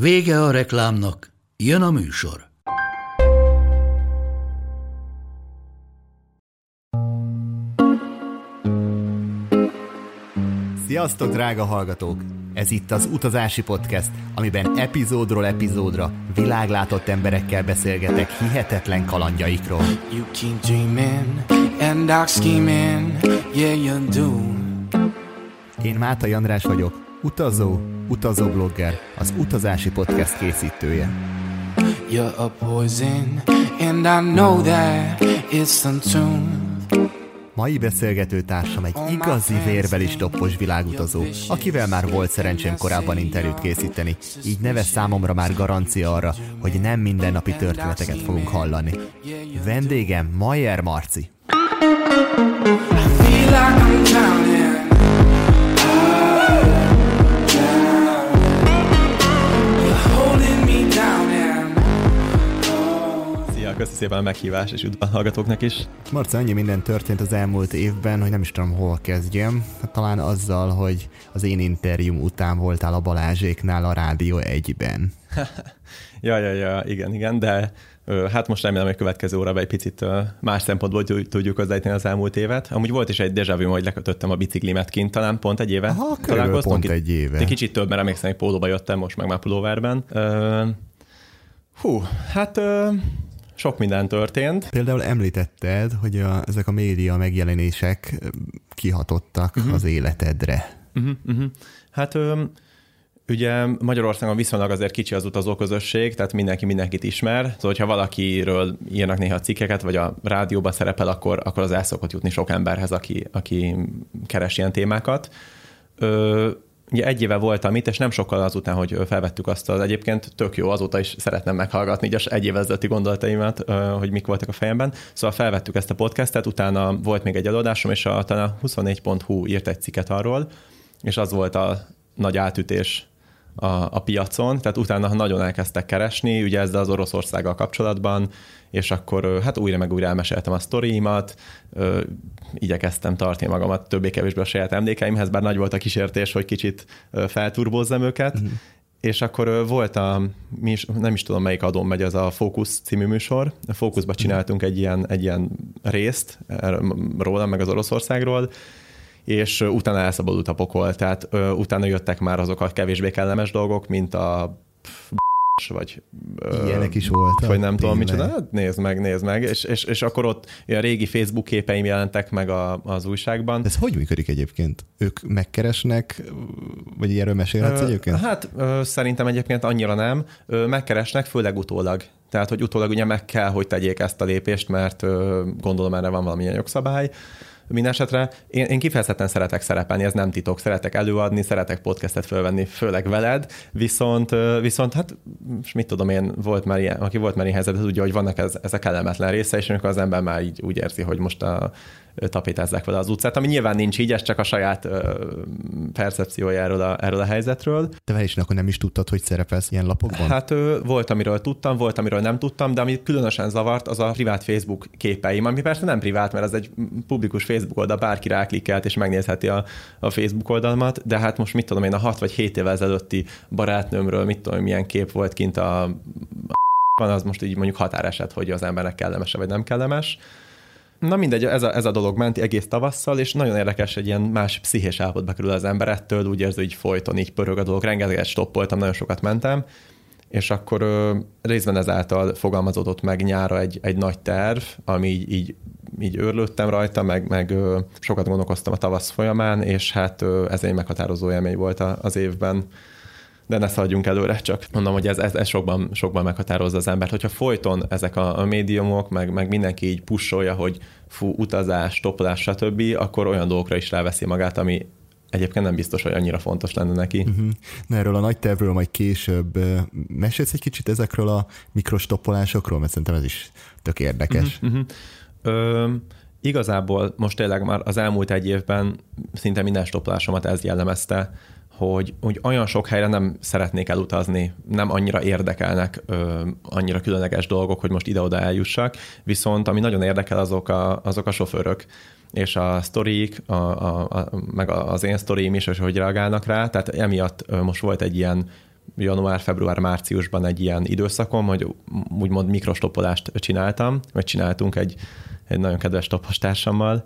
Vége a reklámnak, jön a műsor. Sziasztok, drága hallgatók! Ez itt az Utazási Podcast, amiben epizódról epizódra világlátott emberekkel beszélgetek hihetetlen kalandjaikról. You keep dreaming and dark scheming, yeah you do. Én Mátai András vagyok, utazó, utazóblogger, az Utazási Podcast készítője. You're a poison, and I know that it's untuned. Mai beszélgető társam egy igazi is doppos világutazó, akivel már volt szerencsém korábban interjút készíteni, így neve számomra már garancia arra, hogy nem mindennapi történeteket fogunk hallani. Vendégem Mayer Marci. I feel like I'm köszi szépen a meghívás, és üdv a hallgatóknak is. Marca, annyi minden történt az elmúlt évben, hogy nem is tudom, hol kezdjem. Hát talán azzal, hogy az én interjúm után voltál a Balázséknál a Rádió egyben. ja, ja, ja, igen, igen, de hát most remélem, hogy a következő órában egy picit más szempontból tudjuk hozzáítani az elmúlt évet. Amúgy volt is egy déjà vu, hogy lekötöttem a biciklimet kint, talán pont egy éve. Aha, találkoztunk. Pont egy éve. Egy kicsit több, mert emlékszem, hogy pólóba jöttem, most meg már pulóverben. hú, hát sok minden történt. Például említetted, hogy a, ezek a média megjelenések kihatottak uh-huh. az életedre. Uh-huh, uh-huh. Hát ö, ugye Magyarországon viszonylag azért kicsi az utazóközösség, tehát mindenki mindenkit ismer. Szóval, hogyha valakiről írnak néha cikkeket, vagy a rádióban szerepel, akkor, akkor az el szokott jutni sok emberhez, aki, aki keres ilyen témákat. Ö, ugye egy éve voltam itt, és nem sokkal azután, hogy felvettük azt az egyébként tök jó, azóta is szeretném meghallgatni így egy ezelőtti gondolataimat, hogy mik voltak a fejemben. Szóval felvettük ezt a podcastet, utána volt még egy előadásom, és a, talán a 24.hu írt egy cikket arról, és az volt a nagy átütés a, a piacon, tehát utána nagyon elkezdtek keresni, ugye ezzel az Oroszországgal kapcsolatban, és akkor hát újra meg újra elmeséltem a sztoriimat, igyekeztem tartani magamat többé-kevésbé a saját emlékeimhez, bár nagy volt a kísértés, hogy kicsit felturbózzam őket, uh-huh. És akkor volt a, mi is, nem is tudom melyik adón megy, az a Focus című műsor. A Focusba mhm. csináltunk egy ilyen, egy ilyen részt rólam, meg az Oroszországról, és utána elszabadult a pokol, tehát utána jöttek már azok a kevésbé kellemes dolgok, mint a vagy Ilyenek is voltak. Vagy nem tudom micsoda, hát nézd meg, nézd meg, és, és, és akkor ott a régi Facebook képeim jelentek meg a, az újságban. Ez hogy működik egyébként? Ők megkeresnek, vagy ilyenről mesélhetsz egyébként? Hát szerintem egyébként annyira nem. Megkeresnek, főleg utólag. Tehát, hogy utólag ugye meg kell, hogy tegyék ezt a lépést, mert gondolom erre van valamilyen jogszabály. Minden esetre én, én kifejezetten szeretek szerepelni, ez nem titok, szeretek előadni, szeretek podcastet fölvenni, főleg veled, viszont, viszont hát mit tudom én, volt már ilyen, aki volt már ilyen helyzet, tudja, hogy vannak ez, ezek kellemetlen része, és amikor az ember már így úgy érzi, hogy most a, tapétázzák vele az utcát, ami nyilván nincs így, ez csak a saját ö, percepciója erről a, erről a helyzetről. Te is akkor nem is tudtad, hogy szerepelsz ilyen lapokban? Hát ö, volt, amiről tudtam, volt, amiről nem tudtam, de ami különösen zavart, az a privát Facebook képeim, ami persze nem privát, mert az egy publikus Facebook oldal, bárki ráklikelt és megnézheti a, a Facebook oldalmat, de hát most mit tudom én, a 6 vagy 7 évvel ezelőtti barátnőmről, mit tudom, milyen kép volt kint a van az most így mondjuk határeset, hogy az embernek kellemes vagy nem kellemes. Na mindegy, ez a, ez a dolog ment egész tavasszal, és nagyon érdekes, egy ilyen más pszichés állapotba kerül az ember ettől, úgy érzi, hogy folyton így pörög a dolog, rengeteget stoppoltam, nagyon sokat mentem, és akkor ö, részben ezáltal fogalmazódott meg nyára egy, egy nagy terv, ami így, így, így őrlődtem rajta, meg, meg ö, sokat gondolkoztam a tavasz folyamán, és hát ö, ez egy meghatározó élmény volt az évben de ne szaladjunk előre, csak mondom, hogy ez, ez, ez sokban, sokban meghatározza az embert. Hogyha folyton ezek a, a médiumok, meg, meg mindenki így pusolja, hogy fú, utazás, topolás, stb., akkor olyan dolgokra is ráveszi magát, ami egyébként nem biztos, hogy annyira fontos lenne neki. Uh-huh. Na erről a nagy tervről majd később mesélsz egy kicsit ezekről a mikrostoppolásokról, mert szerintem ez is tök érdekes. Uh-huh. Uh-huh. Ö, igazából most tényleg már az elmúlt egy évben szinte minden stoppolásomat ez jellemezte, hogy, hogy olyan sok helyre nem szeretnék elutazni, nem annyira érdekelnek ö, annyira különleges dolgok, hogy most ide-oda eljussak, viszont ami nagyon érdekel, azok a, azok a sofőrök, és a sztorik, a, a, a, meg az én sztorim is, és hogy reagálnak rá, tehát emiatt most volt egy ilyen január, február, márciusban egy ilyen időszakom, hogy úgymond mikrostoppolást csináltam, vagy csináltunk egy, egy nagyon kedves toppostársammal,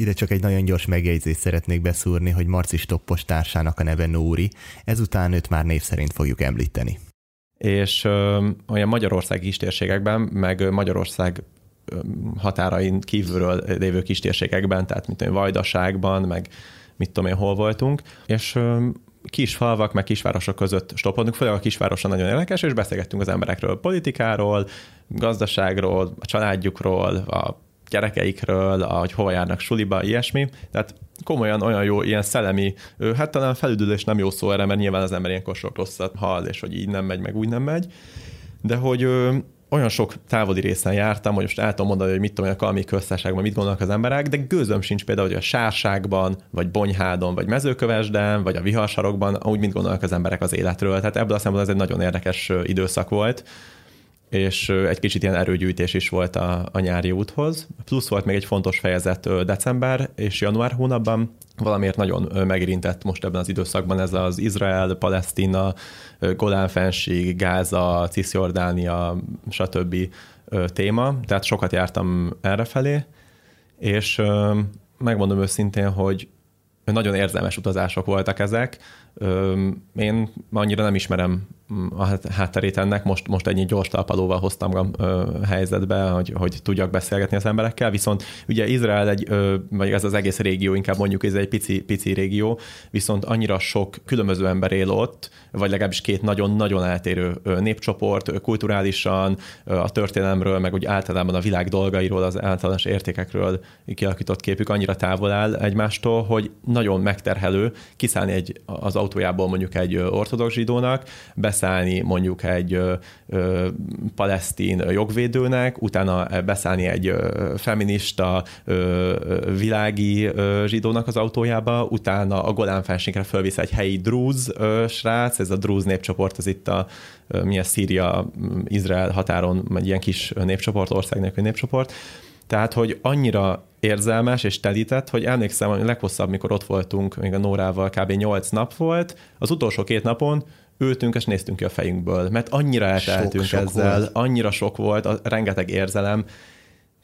ide csak egy nagyon gyors megjegyzést szeretnék beszúrni, hogy Marci stoppos társának a neve Nóri, ezután őt már név szerint fogjuk említeni. És ö, olyan magyarországi kistérségekben, meg Magyarország határain kívülről lévő kistérségekben, tehát mint olyan Vajdaságban, meg mit tudom én, hol voltunk, és ö, kis falvak, meg kisvárosok között stoppoltunk, főleg a kisvároson nagyon érdekes, és beszélgettünk az emberekről, politikáról, gazdaságról, a családjukról, a gyerekeikről, hogy hova járnak suliba, ilyesmi. Tehát komolyan olyan jó, ilyen szellemi, hát talán felüdülés nem jó szó erre, mert nyilván az ember ilyenkor sok rosszat hall, és hogy így nem megy, meg úgy nem megy, de hogy olyan sok távoli részen jártam, hogy most el tudom mondani, hogy mit tudom, hogy a Kalmi köztársaságban mit gondolnak az emberek, de gőzöm sincs például, hogy a Sárságban, vagy Bonyhádon, vagy Mezőkövesden, vagy a Viharsarokban, úgy mit gondolnak az emberek az életről. Tehát ebből a szempontból ez egy nagyon érdekes időszak volt és egy kicsit ilyen erőgyűjtés is volt a, a nyári úthoz. Plusz volt még egy fontos fejezet december és január hónapban, valamiért nagyon megérintett most ebben az időszakban ez az Izrael, Palesztina, Golán-fenség, Gáza, Cisjordánia, stb. téma, tehát sokat jártam errefelé, és megmondom őszintén, hogy nagyon érzelmes utazások voltak ezek. Én annyira nem ismerem a hátterét ennek, most, most ennyi gyors talpalóval hoztam a helyzetbe, hogy, hogy tudjak beszélgetni az emberekkel, viszont ugye Izrael egy, vagy ez az egész régió, inkább mondjuk ez egy pici, pici régió, viszont annyira sok különböző ember él ott, vagy legalábbis két nagyon-nagyon eltérő népcsoport, kulturálisan, a történelemről, meg úgy általában a világ dolgairól, az általános értékekről kialakított képük annyira távol áll egymástól, hogy nagyon megterhelő kiszállni egy, az autójából mondjuk egy ortodox zsidónak, beszállni mondjuk egy ö, ö, palesztin jogvédőnek, utána beszállni egy ö, feminista ö, világi ö, zsidónak az autójába, utána a Golán felségre fölvisz egy helyi drúz ö, srác, ez a drúz népcsoport, az itt a milyen Szíria, Izrael határon egy ilyen kis népcsoport, ország nélkül népcsoport, tehát, hogy annyira érzelmes és telített, hogy emlékszem, hogy a leghosszabb, mikor ott voltunk, még a Nórával kb. 8 nap volt, az utolsó két napon ültünk és néztünk ki a fejünkből, mert annyira elteltünk sok, ezzel, volt. annyira sok volt, a, rengeteg érzelem.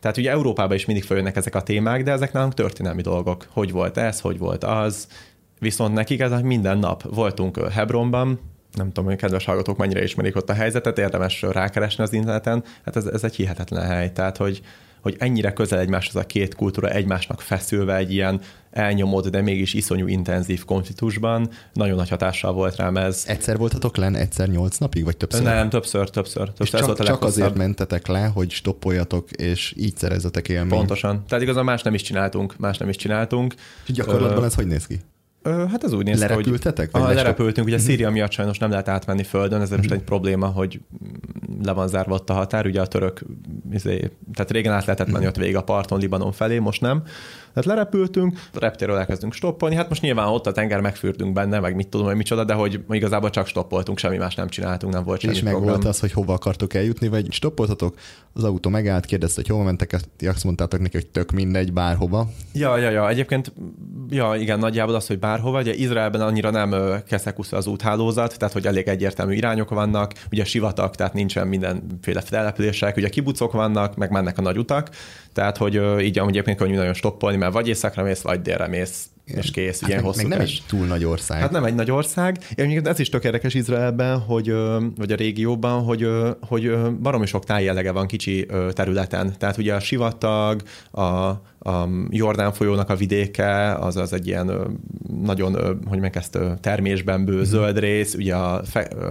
Tehát ugye Európában is mindig följönnek ezek a témák, de ezek nálunk történelmi dolgok. Hogy volt ez, hogy volt az. Viszont nekik ez minden nap. Voltunk Hebronban, nem tudom, hogy kedves hallgatók mennyire ismerik ott a helyzetet, érdemes rákeresni az interneten. Hát ez, ez egy hihetetlen hely. Tehát, hogy hogy ennyire közel egymáshoz a két kultúra egymásnak feszülve egy ilyen elnyomott, de mégis iszonyú intenzív konfliktusban. Nagyon nagy hatással volt rám ez. Egyszer voltatok len, egyszer nyolc napig, vagy többször? Nem, többször, többször. többször. És ez csak, volt a csak azért mentetek le, hogy stoppoljatok, és így szerezzetek élményt. Pontosan. Tehát igazán más nem is csináltunk, más nem is csináltunk. És gyakorlatban ez hogy néz ki? Hát ez úgy néz ki, hogy... Ah, lerepültünk, ugye Szíria miatt sajnos nem lehet átmenni földön, ez most mhm. egy probléma, hogy le van zárva ott a határ, ugye a török, izé, tehát régen át lehetett menni mhm. ott végig a parton, Libanon felé, most nem. Tehát lerepültünk, a reptéről elkezdünk stoppolni, hát most nyilván ott a tenger megfürdünk benne, meg mit tudom, hogy micsoda, de hogy igazából csak stoppoltunk, semmi más nem csináltunk, nem volt semmi És meg volt az, hogy hova akartok eljutni, vagy stoppoltatok, az autó megállt, kérdezte, hogy hova mentek, azt mondtátok neki, hogy tök mindegy, bárhova. Ja, ja, ja, egyébként, ja, igen, nagyjából az, hogy bárhova, ugye Izraelben annyira nem keszekusz az úthálózat, tehát hogy elég egyértelmű irányok vannak, ugye sivatag, tehát nincsen mindenféle települések, ugye kibucok vannak, meg mennek a nagy utak, tehát hogy így amúgy egyébként könnyű nagyon stoppolni, mert vagy északra mész, vagy délre mész, és kész, hát ilyen meg, hosszú meg nem egy túl nagy ország. Hát nem egy nagy ország. Én ez is tök érdekes Izraelben, hogy, vagy a régióban, hogy, hogy baromi sok tájjellege van kicsi területen. Tehát ugye a sivatag, a, a Jordán folyónak a vidéke, az az egy ilyen nagyon, hogy meg ezt termésben bő mm. zöld rész, ugye a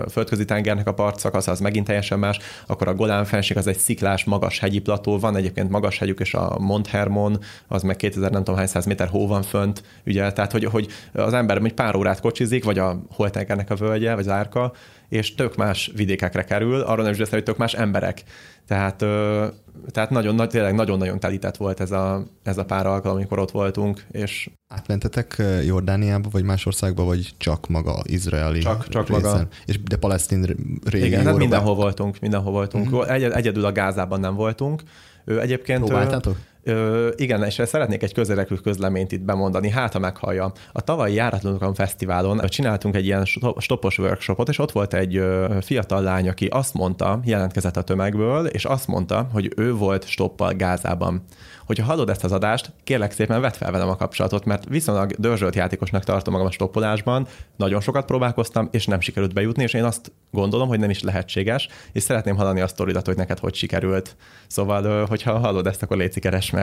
földközi tengernek a partszakasz az megint teljesen más, akkor a Golán fenség az egy sziklás, magas hegyi plató, van egyébként magas hegyük, és a Mont Hermon, az meg 2000 nem tudom hány száz méter hó van fönt, ugye, tehát hogy, hogy az ember egy pár órát kocsizik, vagy a holtengernek a völgye, vagy az árka, és tök más vidékekre kerül, arra nem is beszél, hogy tök más emberek. Tehát, tehát nagyon, tényleg nagyon-nagyon telített volt ez a, ez a pár alkalom, amikor ott voltunk. És Átmentetek Jordániába, vagy más országba, vagy csak maga izraeli Csak, csak maga. És de palesztin régióra? Igen, hát mindenhol voltunk, mindenhol voltunk. Mm-hmm. Egy, egyedül a Gázában nem voltunk. Ő egyébként... Próbáltátok? Ö, igen, és szeretnék egy közérdekű közleményt itt bemondani, hát ha meghallja. A tavalyi Járatlanokon Fesztiválon csináltunk egy ilyen stopos workshopot, és ott volt egy fiatal lány, aki azt mondta, jelentkezett a tömegből, és azt mondta, hogy ő volt stoppal Gázában. Hogyha hallod ezt az adást, kérlek szépen vedd fel velem a kapcsolatot, mert viszonylag dörzsölt játékosnak tartom magam a stoppolásban, nagyon sokat próbálkoztam, és nem sikerült bejutni, és én azt gondolom, hogy nem is lehetséges, és szeretném hallani a sztoridat, hogy neked hogy sikerült. Szóval, hogyha hallod ezt, akkor légy keres meg.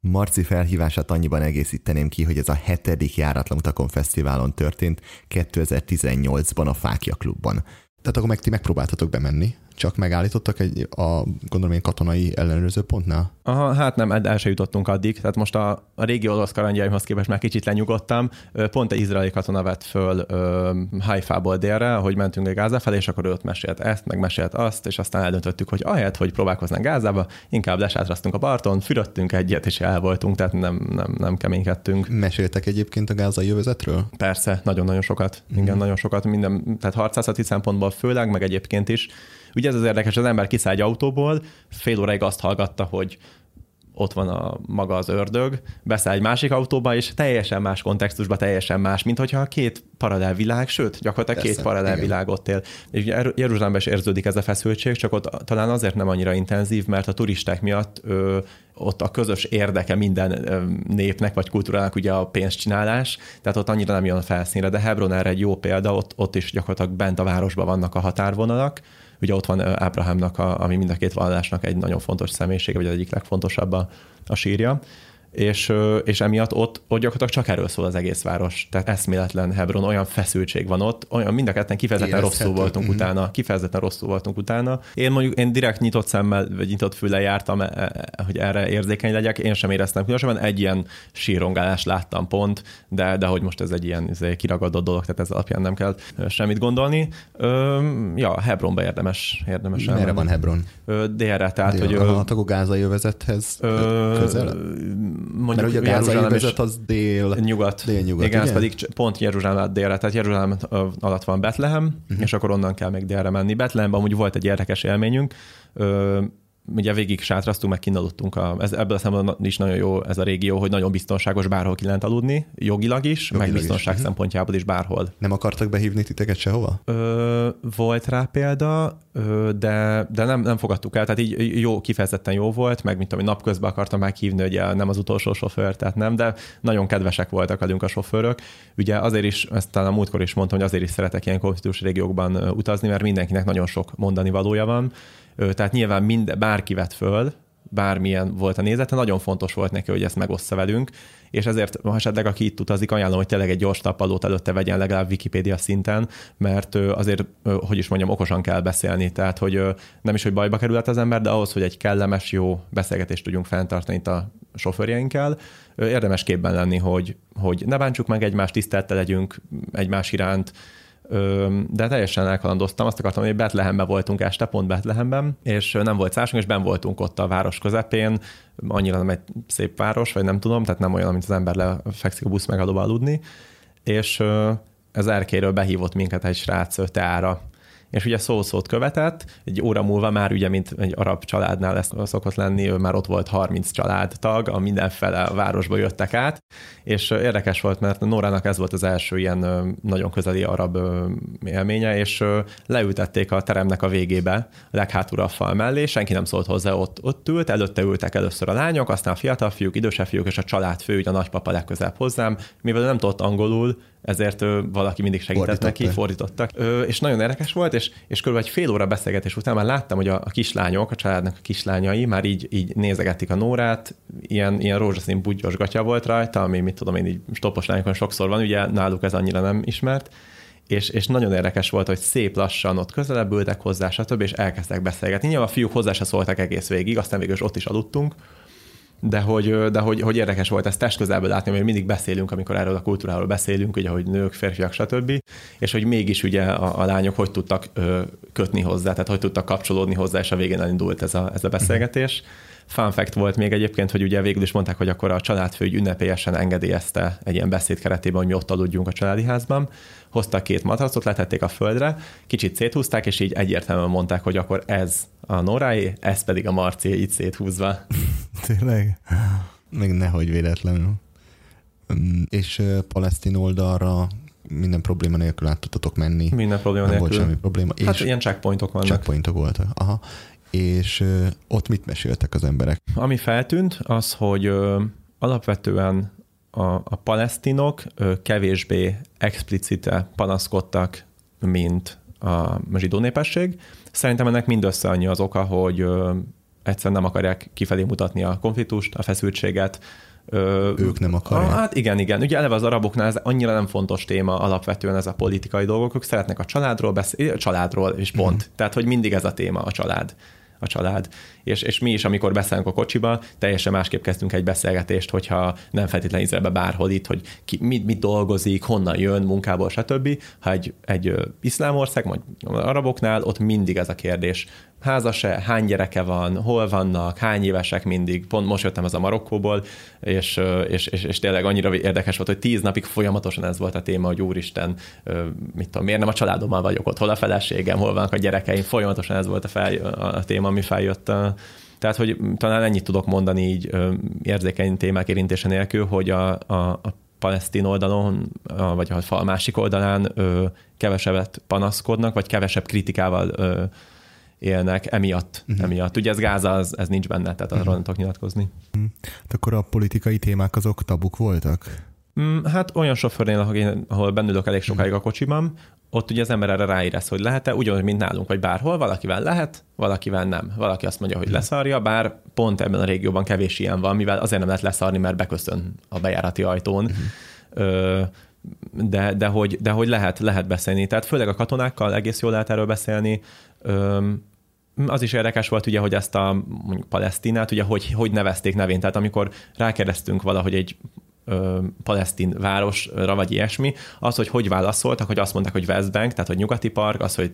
Marci felhívását annyiban egészíteném ki, hogy ez a hetedik járatlan utakon fesztiválon történt 2018-ban a Fákja klubban. Tehát akkor meg ti megpróbáltatok bemenni csak megállítottak egy, a gondolom én katonai ellenőrző pontnál? Aha, hát nem, el se jutottunk addig. Tehát most a, a régi orosz kalandjaimhoz képest már kicsit lenyugodtam. Pont egy izraeli katona vett föl Haifa-ból délre, hogy mentünk egy Gáza felé, és akkor ő ott mesélt ezt, meg mesélt azt, és aztán eldöntöttük, hogy ahelyett, hogy próbálkoznánk Gázába, inkább lesátraztunk a parton, fürödtünk egyet, és el voltunk, tehát nem, nem, nem keménykedtünk. Meséltek egyébként a gázai jövezetről? Persze, nagyon-nagyon sokat. Mm. Igen, nagyon sokat. Minden, tehát harcászati szempontból főleg, meg egyébként is Ugye ez az érdekes, az ember kiszáll egy autóból, fél óráig azt hallgatta, hogy ott van a maga az ördög, beszáll egy másik autóba, és teljesen más kontextusban, teljesen más, mint hogyha két paralel világ, sőt, gyakorlatilag Persze, két paralel igen. világ ott él. És Jeruzsálemben is érződik ez a feszültség, csak ott talán azért nem annyira intenzív, mert a turisták miatt ö, ott a közös érdeke minden ö, népnek vagy kultúrának ugye a pénzcsinálás, tehát ott annyira nem jön a felszínre, de Hebron erre egy jó példa, ott, ott is gyakorlatilag bent a városban vannak a határvonalak, Ugye ott van Ábrahámnak, a, ami mind a két vallásnak egy nagyon fontos személyisége, vagy az egyik legfontosabb a, a sírja és, és emiatt ott, ott gyakorlatilag csak erről szól az egész város. Tehát eszméletlen Hebron, olyan feszültség van ott, olyan mind a ketten kifejezetten rosszul voltunk mm-hmm. utána, kifejezetten rosszul voltunk utána. Én mondjuk, én direkt nyitott szemmel, vagy nyitott füle jártam, e, e, hogy erre érzékeny legyek, én sem éreztem különösen, egy ilyen sírongálást láttam pont, de, de hogy most ez egy ilyen ez egy kiragadott dolog, tehát ez alapján nem kell semmit gondolni. Ö, ja, Hebronba érdemes, érdemes Merre van Hebron? Délre, tehát, Dél, hogy... A, a gázai övezethez közel? Mondjuk Mert ugye a gázai vezet az dél, nyugat. Dél-nyugat. Igen, igen, ez pedig pont Jeruzsálem délre, tehát Jeruzsálem alatt van Betlehem, uh-huh. és akkor onnan kell még délre menni. Betlehemben amúgy volt egy érdekes élményünk, ugye végig sátraztunk, meg kinaludtunk. A, ez, ebből a szemben is nagyon jó ez a régió, hogy nagyon biztonságos bárhol ki lehet aludni, jogilag is, jogilag meg biztonság is. Mhm. szempontjából is bárhol. Nem akartak behívni titeket sehova? Ö, volt rá példa, ö, de, de nem, nem fogadtuk el, tehát így jó, kifejezetten jó volt, meg mint tudom, napközben akartam meghívni, hogy nem az utolsó sofőr, tehát nem, de nagyon kedvesek voltak velünk a sofőrök. Ugye azért is, ezt talán a múltkor is mondtam, hogy azért is szeretek ilyen konfliktus régiókban utazni, mert mindenkinek nagyon sok mondani valója van, tehát nyilván mind, bárki vett föl, bármilyen volt a nézete, nagyon fontos volt neki, hogy ezt megossza velünk, és ezért, ha esetleg aki itt utazik, ajánlom, hogy tényleg egy gyors tappalót előtte vegyen legalább Wikipédia szinten, mert azért, hogy is mondjam, okosan kell beszélni, tehát hogy nem is, hogy bajba kerülhet az ember, de ahhoz, hogy egy kellemes, jó beszélgetést tudjunk fenntartani itt a sofőrjeinkkel, érdemes képben lenni, hogy, hogy ne bántsuk meg egymást, tisztelte legyünk egymás iránt, de teljesen elkalandoztam. Azt akartam, hogy Betlehemben voltunk este, pont Betlehemben, és nem volt szásunk, és ben voltunk ott a város közepén, annyira nem egy szép város, vagy nem tudom, tehát nem olyan, mint az ember lefekszik a busz megadóba aludni, és ez erkéről behívott minket egy srác teára, és ugye szó-szót követett, egy óra múlva már ugye, mint egy arab családnál ez szokott lenni, ő már ott volt 30 családtag, a mindenfele a városba jöttek át, és érdekes volt, mert Nórának ez volt az első ilyen nagyon közeli arab élménye, és leültették a teremnek a végébe, leghátúra a fal mellé, senki nem szólt hozzá, ott, ott ült, előtte ültek először a lányok, aztán a fiatal fiúk, idősebb fiúk, és a család fő, ugye a nagypapa legközelebb hozzám, mivel nem tudott angolul, ezért ö, valaki mindig segített Fordította. neki, fordítottak. Ö, és nagyon érdekes volt, és, és kb. egy fél óra beszélgetés után már láttam, hogy a, a kislányok, a családnak a kislányai már így, így nézegetik a Nórát, ilyen, ilyen rózsaszín budgyos gatya volt rajta, ami mit tudom én, így stoppos lányokon sokszor van, ugye náluk ez annyira nem ismert, és, és nagyon érdekes volt, hogy szép lassan ott közelebb ültek hozzá, stb., és elkezdtek beszélgetni. Nyilván a fiúk hozzá se szóltak egész végig, aztán végül is ott is aludtunk, de hogy, de hogy, hogy érdekes volt ezt test közelből látni, mert mindig beszélünk, amikor erről a kultúráról beszélünk, ugye, hogy nők, férfiak, stb. És hogy mégis ugye a, a lányok hogy tudtak ö, kötni hozzá, tehát hogy tudtak kapcsolódni hozzá, és a végén elindult ez a, ez a beszélgetés. Fun fact volt még egyébként, hogy ugye végül is mondták, hogy akkor a családfő ünnepélyesen engedélyezte egy ilyen beszéd keretében, hogy mi ott aludjunk a családi házban. Hoztak két matracot, letették a földre, kicsit széthúzták, és így egyértelműen mondták, hogy akkor ez a Norái, ez pedig a Marci, így széthúzva. Tényleg? Még nehogy véletlenül. Mm, És palesztin oldalra minden probléma nélkül át tudtatok menni. Minden probléma Nem nélkül. volt semmi probléma. Hát és ilyen checkpointok vannak. checkpointok voltak. Aha. És ott mit meséltek az emberek? Ami feltűnt, az, hogy alapvetően a, a palesztinok kevésbé explicite panaszkodtak, mint a zsidó népesség. Szerintem ennek mindössze annyi az oka, hogy egyszerűen nem akarják kifelé mutatni a konfliktust, a feszültséget. Ők nem akarják. Hát igen, igen. Ugye eleve az araboknál ez annyira nem fontos téma alapvetően ez a politikai dolgok. Ők szeretnek a családról beszélni, családról és pont. Mhm. Tehát, hogy mindig ez a téma, a család a család. És, és mi is, amikor beszélünk a kocsiba, teljesen másképp kezdtünk egy beszélgetést, hogyha nem feltétlenül Izraelbe bárhol itt, hogy ki, mit, mit dolgozik, honnan jön, munkából, stb. Ha egy, egy iszlám ország, vagy araboknál, ott mindig ez a kérdés. Házas-e, hány gyereke van, hol vannak, hány évesek mindig. Pont most jöttem ez a Marokkóból, és, és, és, és tényleg annyira érdekes volt, hogy tíz napig folyamatosan ez volt a téma, hogy úristen, mit tudom, miért nem a családommal vagyok ott, hol a feleségem, hol vannak a gyerekeim, folyamatosan ez volt a, fel, a téma, ami feljött. Tehát, hogy talán ennyit tudok mondani így ö, érzékeny témák érintése nélkül, hogy a, a, a palesztin oldalon, a, vagy a fal másik oldalán ö, kevesebbet panaszkodnak, vagy kevesebb kritikával ö, élnek emiatt. Uh-huh. emiatt. Ugye ez Gáza, az, ez nincs benne, tehát arról nem tudok nyilatkozni. Hát akkor a politikai témák azok tabuk voltak? Mm, Hát olyan sofőrnél, ahol, én, ahol bennülök elég sokáig a kocsiban, ott ugye az ember erre ráérez, hogy lehet-e, ugyanúgy, mint nálunk, vagy bárhol, valakivel lehet, valakivel nem. Valaki azt mondja, hogy leszarja, bár pont ebben a régióban kevés ilyen van, mivel azért nem lehet leszarni, mert beköszön a bejárati ajtón. Ö, de, de, hogy, de hogy lehet, lehet beszélni. Tehát főleg a katonákkal egész jól lehet erről beszélni. Az is érdekes volt ugye, hogy ezt a mondjuk Palesztinát, ugye, hogy, hogy nevezték nevén. Tehát amikor rákérdeztünk valahogy egy ö, palesztin városra, vagy ilyesmi, az, hogy hogy válaszoltak, hogy azt mondták, hogy West Bank, tehát hogy nyugati park, az, hogy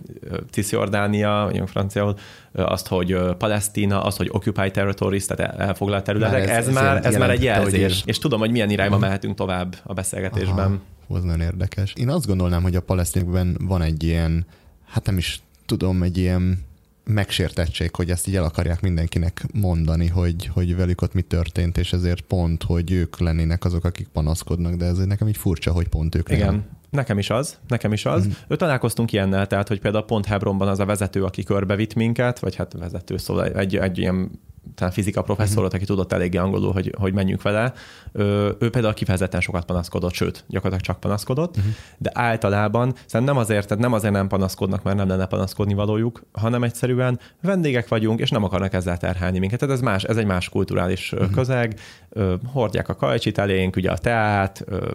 Cisjordánia, vagy franciául, azt, hogy Palesztina, az, hogy occupied territories, tehát el- elfoglalt területek, Már ez, ez- már, ez már egy hogy jelzés. És tudom, hogy milyen irányba mehetünk tovább a beszélgetésben. Aha, az nagyon érdekes. Én azt gondolnám, hogy a palesztinokban van egy ilyen, hát nem is tudom, egy ilyen megsértettség, hogy ezt így el akarják mindenkinek mondani, hogy, hogy velük ott mi történt, és ezért pont, hogy ők lennének azok, akik panaszkodnak, de ez nekem így furcsa, hogy pont ők nem. Igen, nekem is az, nekem is az. Mm. Ő találkoztunk ilyennel, tehát, hogy például pont Hebronban az a vezető, aki körbevitt minket, vagy hát vezető, szóval egy, egy ilyen talán fizika professzorot, aki tudott eléggé angolul, hogy, hogy menjünk vele, ő, ő például kifejezetten sokat panaszkodott, sőt, gyakorlatilag csak panaszkodott, uh-huh. de általában szerintem nem azért, tehát nem azért nem panaszkodnak, mert nem lenne panaszkodni valójuk, hanem egyszerűen vendégek vagyunk, és nem akarnak ezzel terhelni minket. Tehát ez, más, ez egy más kulturális uh-huh. közeg, ö, hordják a kajcsit elénk, ugye a teát, ö,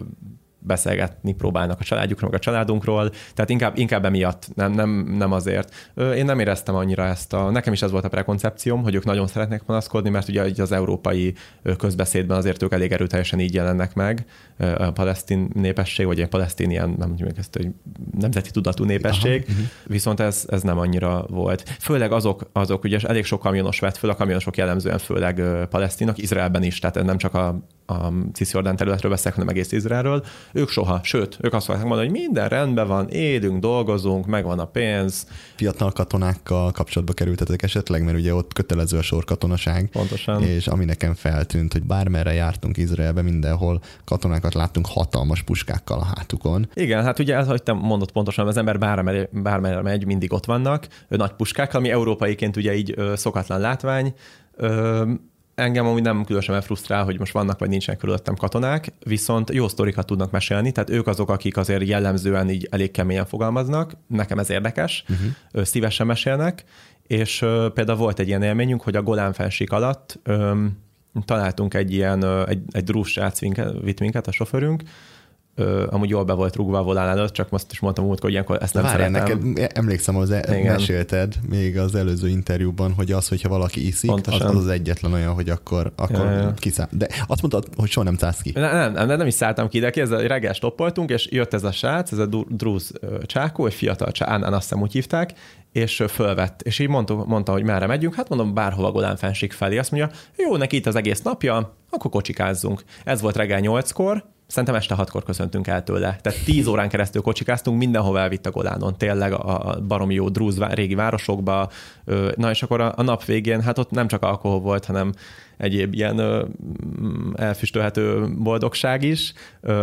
beszélgetni próbálnak a családjukról, meg a családunkról, tehát inkább, inkább emiatt, nem, nem, nem azért. Én nem éreztem annyira ezt a, nekem is ez volt a prekoncepcióm, hogy ők nagyon szeretnek panaszkodni, mert ugye az európai közbeszédben azért ők elég erőteljesen így jelennek meg, a palesztin népesség, vagy egy palesztin ilyen, nem mondjuk ezt, hogy nemzeti tudatú népesség, Aha, viszont ez, ez nem annyira volt. Főleg azok, azok ugye elég sok kamionos vett föl, a kamionosok jellemzően főleg ö, palesztinok, Izraelben is, tehát nem csak a, a Cisjordán területről beszélek, hanem egész Izraelről. Ők soha, sőt, ők azt fogják mondani, hogy minden rendben van, élünk, dolgozunk, megvan a pénz. Fiatal katonákkal kapcsolatba kerültetek esetleg, mert ugye ott kötelező a sorkatonaság. Pontosan. És ami nekem feltűnt, hogy bármerre jártunk Izraelbe, mindenhol katonákat láttunk hatalmas puskákkal a hátukon. Igen, hát ugye ez, hogy te mondod pontosan, az ember bármerre, bármerre megy, mindig ott vannak, nagy puskák, ami európaiként ugye így szokatlan látvány. Engem amúgy nem különösen frusztrál, hogy most vannak vagy nincsenek körülöttem katonák, viszont jó sztorikat tudnak mesélni, tehát ők azok, akik azért jellemzően így elég keményen fogalmaznak, nekem ez érdekes, uh-huh. szívesen mesélnek, és például volt egy ilyen élményünk, hogy a Golán fenség alatt öm, találtunk egy ilyen, egy, egy drús srác vitt minket, a sofőrünk, Ö, amúgy jól be volt rúgva a volán előtt, csak most is mondtam úgy, hogy ilyenkor ezt nem Várjál, szeretem. neked emlékszem, az e- Igen. mesélted még az előző interjúban, hogy az, hogyha valaki iszik, Pontosan. az, az az egyetlen olyan, hogy akkor, akkor ja, kiszáll. De azt mondtad, hogy soha nem szállsz ki. Nem, nem, nem, nem is szálltam ki, de ki, ez a reggel stoppoltunk, és jött ez a srác, ez a Drúz csákó, egy fiatal csán, azt hiszem úgy hívták, és fölvett, és így mondta, mondta, hogy merre megyünk, hát mondom, bárhova Golán fenség felé. Azt mondja, jó, neki itt az egész napja, akkor kocsikázzunk. Ez volt reggel nyolckor, Szerintem este hatkor köszöntünk el tőle. Tehát tíz órán keresztül kocsikáztunk, mindenhova elvitt a Golánon, tényleg a baromi jó drúz régi városokba. Na és akkor a, nap végén, hát ott nem csak alkohol volt, hanem egyéb ilyen elfüstölhető boldogság is.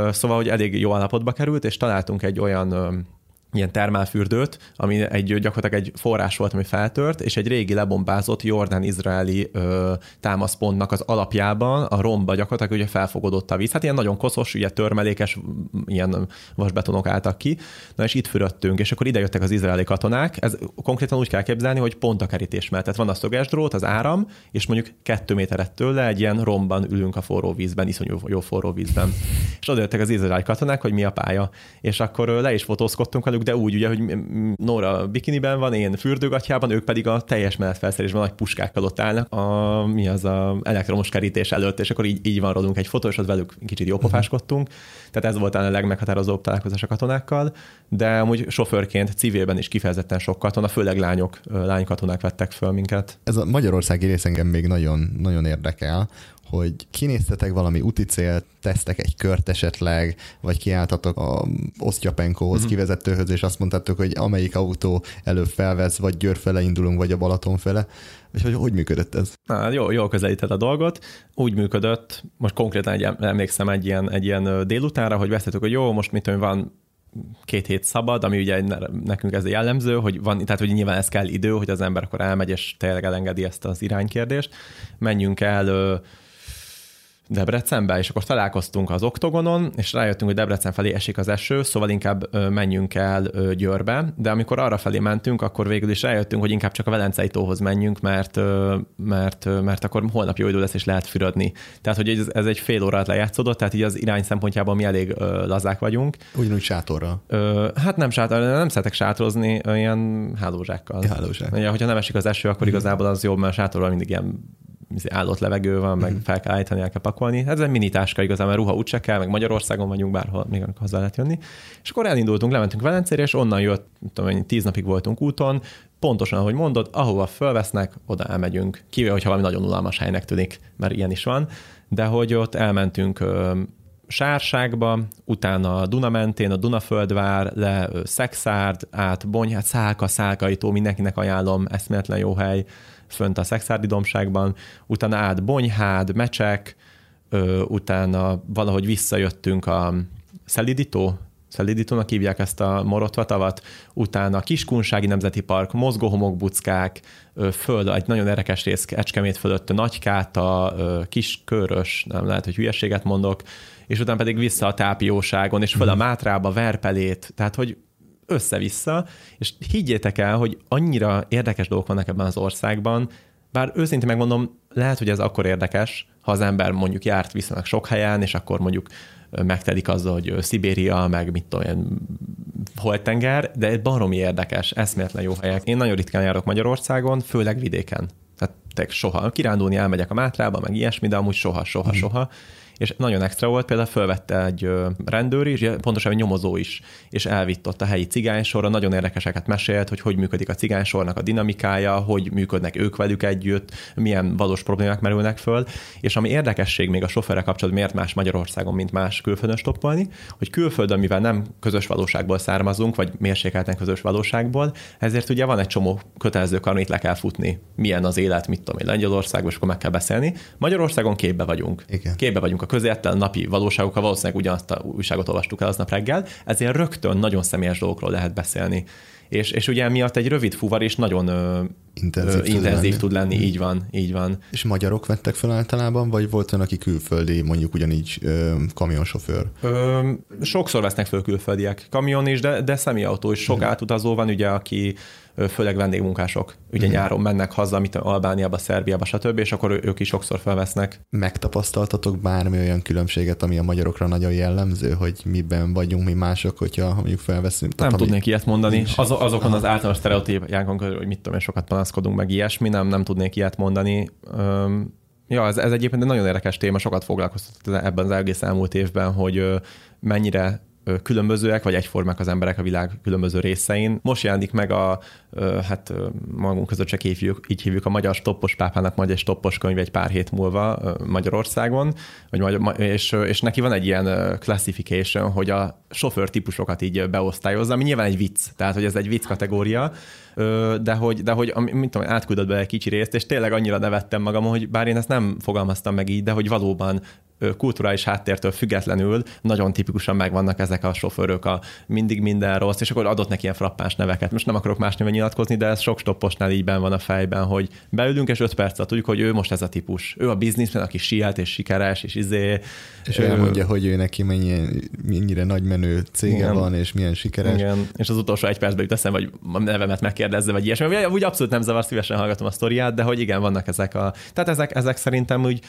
Szóval, hogy elég jó állapotba került, és találtunk egy olyan ilyen termálfürdőt, ami egy, gyakorlatilag egy forrás volt, ami feltört, és egy régi lebombázott jordán-izraeli ö, támaszpontnak az alapjában a romba gyakorlatilag ugye felfogodott a víz. Hát ilyen nagyon koszos, ugye törmelékes, ilyen vasbetonok álltak ki. Na és itt fürödtünk, és akkor ide jöttek az izraeli katonák. Ez konkrétan úgy kell képzelni, hogy pont a kerítés mellett. Tehát van a szögesdrót, az áram, és mondjuk kettő méteret tőle egy ilyen romban ülünk a forró vízben, iszonyú jó forró vízben. És oda jöttek az izraeli katonák, hogy mi a pálya. És akkor le is fotózkodtunk velük, de úgy ugye, hogy Nora bikiniben van, én fürdőgatjában, ők pedig a teljes menetfelszerelésben nagy puskákkal ott állnak, a, mi az a elektromos kerítés előtt, és akkor így, így van rólunk egy fotó, és az velük kicsit jópofáskodtunk. Tehát ez volt a legmeghatározóbb találkozás a katonákkal, de amúgy sofőrként civilben is kifejezetten sok katona, főleg lányok, lánykatonák vettek föl minket. Ez a magyarországi rész engem még nagyon, nagyon érdekel, hogy kinéztetek valami úti célt, tesztek egy kört esetleg, vagy kiálltatok a Osztyapenkóhoz, uh-huh. kivezetőhöz, és azt mondtátok, hogy amelyik autó előbb felvesz, vagy Győr fele indulunk, vagy a Balaton fele. És hogy hogy működött ez? Na, jó, jól közelített a dolgot. Úgy működött, most konkrétan egy, emlékszem egy ilyen, egy ilyen délutánra, hogy beszéltük, hogy jó, most mit tudom, van két hét szabad, ami ugye nekünk ez jellemző, hogy van, tehát hogy nyilván ez kell idő, hogy az ember akkor elmegy, és tényleg elengedi ezt az iránykérdést. Menjünk el Debrecenbe, és akkor találkoztunk az oktogonon, és rájöttünk, hogy Debrecen felé esik az eső, szóval inkább menjünk el Győrbe, de amikor arra felé mentünk, akkor végül is rájöttünk, hogy inkább csak a Velencei tóhoz menjünk, mert, mert, mert akkor holnap jó idő lesz, és lehet fürödni. Tehát, hogy ez, ez egy fél órát lejátszódott, tehát így az irány szempontjából mi elég lazák vagyunk. Ugyanúgy sátorra. Hát nem sátor, nem szeretek sátorozni, ilyen hálózsákkal. Hálózsák. Ja, hogyha nem esik az eső, akkor igazából az jobb, mert sátorral mindig ilyen állott levegő van, meg mhm. fel kell állítani, el kell pakolni. Ez egy mini táska igazán, mert ruha úgyse kell, meg Magyarországon vagyunk, bárhol még hozzá lehet jönni. És akkor elindultunk, lementünk Velencére, és onnan jött, tudom én, tíz napig voltunk úton, pontosan, ahogy mondod, ahova fölvesznek, oda elmegyünk. Kivéve, hogyha valami nagyon unalmas helynek tűnik, mert ilyen is van. De hogy ott elmentünk Sárságba, utána a Duna mentén, a Dunaföldvár, le Szexárd, át Bonyhát, Szálka, Szálkaitó, mindenkinek ajánlom, eszméletlen jó hely fönt a Szexárdi domságban, utána át Bonyhád, Mecsek, ö, utána valahogy visszajöttünk a Szelidító, Szelidítónak hívják ezt a Morotva utána a Kiskunsági Nemzeti Park, mozgóhomokbuckák, föld, egy nagyon érdekes rész Ecskemét fölött, Nagykáta, Kiskörös, nem lehet, hogy hülyeséget mondok, és utána pedig vissza a tápióságon, és föl a mhm. Mátrába, Verpelét, tehát hogy össze-vissza, és higgyétek el, hogy annyira érdekes dolgok vannak ebben az országban, bár őszintén megmondom, lehet, hogy ez akkor érdekes, ha az ember mondjuk járt viszonylag sok helyen, és akkor mondjuk megtelik azzal, hogy Szibéria, meg mit ilyen holtenger, de egy baromi érdekes, eszméletlen jó helyek. Én nagyon ritkán járok Magyarországon, főleg vidéken. Tehát soha. Kirándulni elmegyek a Mátrába, meg ilyesmi, de amúgy soha, soha, mm. soha és nagyon extra volt, például fölvette egy rendőr is, pontosan egy nyomozó is, és elvitt ott a helyi cigánysorra, nagyon érdekeseket mesélt, hogy hogy működik a cigánysornak a dinamikája, hogy működnek ők velük együtt, milyen valós problémák merülnek föl, és ami érdekesség még a sofőrre kapcsolatban, miért más Magyarországon, mint más külföldön stoppolni, hogy külföldön, mivel nem közös valóságból származunk, vagy mérsékelten közös valóságból, ezért ugye van egy csomó kötelező kar, amit le kell futni. Milyen az élet, mit tudom én, Lengyelországban, és akkor meg kell beszélni. Magyarországon képbe vagyunk. Igen. Képbe vagyunk a közértelen napi valóságokkal valószínűleg ugyanazt a újságot olvastuk el aznap reggel, ezért rögtön nagyon személyes dolgokról lehet beszélni. És, és ugye miatt egy rövid fuvar is nagyon ö, Intenzív ö, tud intenzív lenni. tud lenni, így van, így van. És magyarok vettek fel általában, vagy volt olyan, aki külföldi, mondjuk ugyanígy ö, kamionsofőr? Ö, sokszor vesznek föl külföldiek, kamion is, de, de személyautó is. Sok Mhm. átutazó van, ugye, aki főleg vendégmunkások. Ugye Mhm. nyáron mennek haza, mint Albániába, Szerbiába, stb., és akkor ők is sokszor felvesznek. Megtapasztaltatok bármi olyan különbséget, ami a magyarokra nagyon jellemző, hogy miben vagyunk mi mások, hogyha mondjuk felveszünk? Nem ami- tudnék ilyet mondani. Az, azokon az általános sztereotípiákon, hogy mit tudom én, sokat panaszkodunk, meg ilyesmi, nem, nem tudnék ilyet mondani. Öm, ja, ez, ez egyébként egy nagyon érdekes téma, sokat foglalkoztatott ebben az egész elmúlt évben, hogy mennyire különbözőek, vagy egyformák az emberek a világ különböző részein. Most jelenik meg a, hát magunk között csak így hívjuk, így hívjuk a magyar stoppos pápának majd egy stoppos könyv egy pár hét múlva Magyarországon, vagy magyar, ma- és, és neki van egy ilyen classification, hogy a sofőr típusokat így beosztályozza, ami nyilván egy vicc, tehát hogy ez egy vicc kategória, de hogy, de hogy mint tudom, átküldött be egy kicsi részt, és tényleg annyira nevettem magam, hogy bár én ezt nem fogalmaztam meg így, de hogy valóban kulturális háttértől függetlenül nagyon tipikusan megvannak ezek a sofőrök, a mindig minden rossz, és akkor adott neki ilyen frappáns neveket. Most nem akarok más néven nyilatkozni, de ez sok stopposnál így benn van a fejben, hogy beülünk, és öt perc alatt tudjuk, hogy ő most ez a típus. Ő a bizniszben, aki sielt, és sikeres, és izé. És Ö, elmondja, hogy ő neki mennyi, mennyire nagy menő cége Igen. van, és milyen sikeres. Igen, és az utolsó egy percben jut eszembe, hogy a nevemet megkérdezze, vagy ilyesmi. Vagy Úgy abszolút nem zavar, szívesen hallgatom a sztoriát, de hogy igen, vannak ezek a... Tehát ezek, ezek szerintem úgy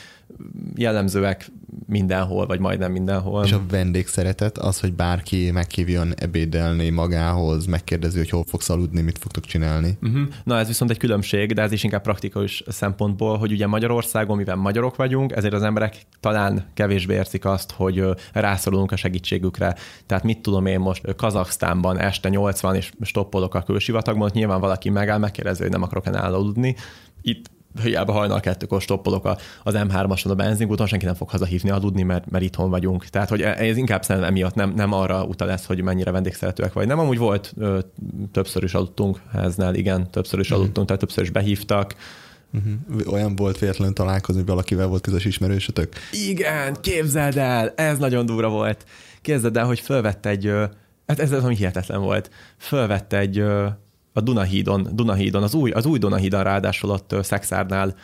jellemzőek mindenhol, vagy majdnem mindenhol. És a vendégszeretet az, hogy bárki meghívjon ebédelni magához, megkérdezi, hogy hol fogsz aludni, mit fogtok csinálni. Uh-huh. Na ez viszont egy különbség, de ez is inkább praktikus szempontból, hogy ugye Magyarországon, mivel magyarok vagyunk, ezért az emberek talán kevésbé érzik azt, hogy rászorulunk a segítségükre. Tehát mit tudom én most Kazaksztánban este 80 és stoppolok a külsivatagban, ott nyilván valaki megáll, megkérdezi, hogy nem akarok-e nála aludni. Itt hiába hajnal kettőkor stoppolok a, az M3-ason a benzinkúton, senki nem fog hazahívni aludni, mert, mert itthon vagyunk. Tehát, hogy ez inkább szerintem emiatt nem, nem arra utal lesz, hogy mennyire vendégszeretőek vagy. Nem, amúgy volt, ö, többször is aludtunk háznál, igen, többször is aludtunk, tehát többször is behívtak. Uh-huh. Olyan volt véletlenül találkozni, hogy valakivel volt közös ismerősötök? Igen, képzeld el, ez nagyon durva volt. Képzeld el, hogy fölvette egy, hát ez, ez ami hihetetlen volt, fölvette egy a Dunahídon, Dunahídon, az új, az új Dunahídon ráadásul ott Szexárnál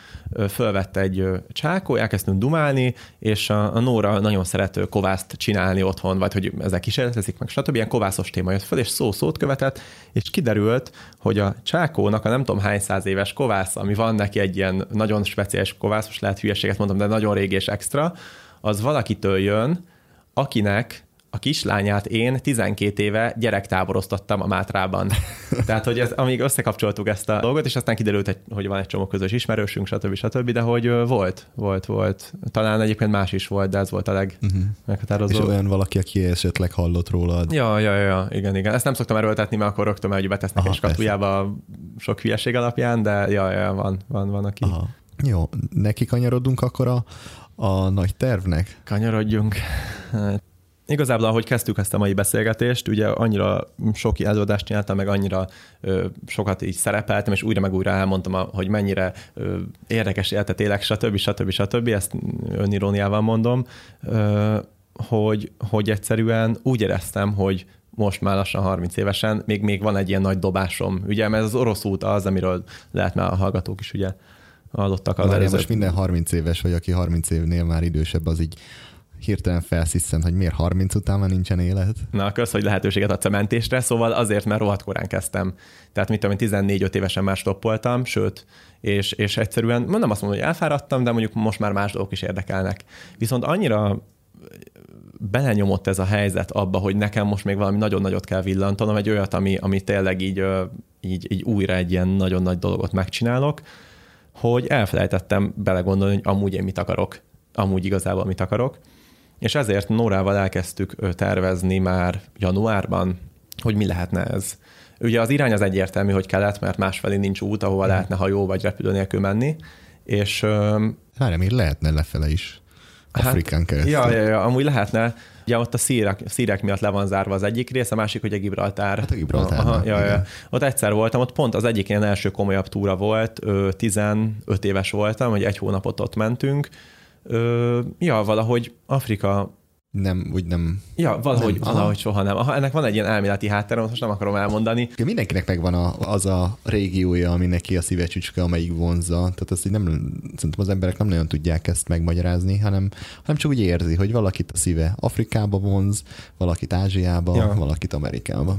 fölvette egy csákó, elkezdtünk dumálni, és a, a Nóra nagyon szeret ö, kovászt csinálni otthon, vagy hogy ezek kísérletezik meg, stb. Ilyen kovászos téma jött föl, és szó-szót követett, és kiderült, hogy a csákónak a nem tudom hány száz éves kovász, ami van neki egy ilyen nagyon speciális kovász, most lehet hülyeséget mondom, de nagyon régi és extra, az valakitől jön, akinek a kislányát én 12 éve gyerektáboroztattam a Mátrában. Tehát, hogy ez, amíg összekapcsoltuk ezt a dolgot, és aztán kiderült, hogy van egy csomó közös ismerősünk, stb. stb., de hogy volt, volt, volt. Talán egyébként más is volt, de ez volt a legmeghatározó. És olyan valaki, aki esetleg hallott rólad. Ja, ja, ja, igen, igen. Ezt nem szoktam erőltetni, mert akkor rögtön hogy betesznek Aha, egy skatujába sok hülyeség alapján, de ja, ja, van, van, van, aki. Aha. Jó, neki kanyarodunk akkor a, a nagy tervnek? Kanyarodjunk. Igazából, ahogy kezdtük ezt a mai beszélgetést, ugye annyira sok előadást csináltam, meg annyira ö, sokat így szerepeltem, és újra meg újra elmondtam, a- hogy mennyire ö, érdekes életet élek, stb. stb. stb. Ezt öniróniával mondom, ö, hogy, hogy egyszerűen úgy éreztem, hogy most már lassan 30 évesen, még, még van egy ilyen nagy dobásom. Ugye, mert ez az orosz út az, amiről lehet már a hallgatók is ugye hallottak az Várjál, előző most minden 30 éves, vagy aki 30 évnél már idősebb, az így hirtelen felsziszen, hogy miért 30 után már nincsen élet. Na, kösz, hogy lehetőséget adsz a mentésre, szóval azért, mert rohadt korán kezdtem. Tehát, mit tudom, én 14-5 évesen már stoppoltam, sőt, és, és egyszerűen, nem azt mondom, hogy elfáradtam, de mondjuk most már más dolgok is érdekelnek. Viszont annyira belenyomott ez a helyzet abba, hogy nekem most még valami nagyon nagyot kell villantanom, egy olyat, ami, ami tényleg így, így, így újra egy ilyen nagyon nagy dolgot megcsinálok, hogy elfelejtettem belegondolni, hogy amúgy én mit akarok, amúgy igazából mit akarok, és ezért Nórával elkezdtük tervezni már januárban, hogy mi lehetne ez. Ugye az irány az egyértelmű, hogy kelet, mert másfelé nincs út, ahova lehetne hajó vagy repülő nélkül menni, és ö, Várjál, még lehetne lefele is. Afrikán keresztül. Hát, Ja, ja, ja, amúgy lehetne. Ugye ott a szírek, szírek miatt le van zárva az egyik rész, a másik, a Gibraltár. Hát a Gibraltár, Aha, ja, ja. Ott egyszer voltam, ott pont az egyik ilyen első komolyabb túra volt, ö, 15 éves voltam, hogy egy hónapot ott mentünk. Ö, ja, valahogy Afrika nem, úgy nem... Ja, valahogy, Nem. valahogy soha nem. Aha, ennek van egy ilyen elméleti háttere, most nem akarom elmondani. Mindenkinek megvan a, az a régiója, ami neki a szívecsücske, amelyik vonzza. Tehát azt így nem, szerintem az emberek nem nagyon tudják ezt megmagyarázni, hanem, hanem csak úgy érzi, hogy valakit a szíve Afrikába vonz, valakit Ázsiába, Ja. ja. valakit Amerikába.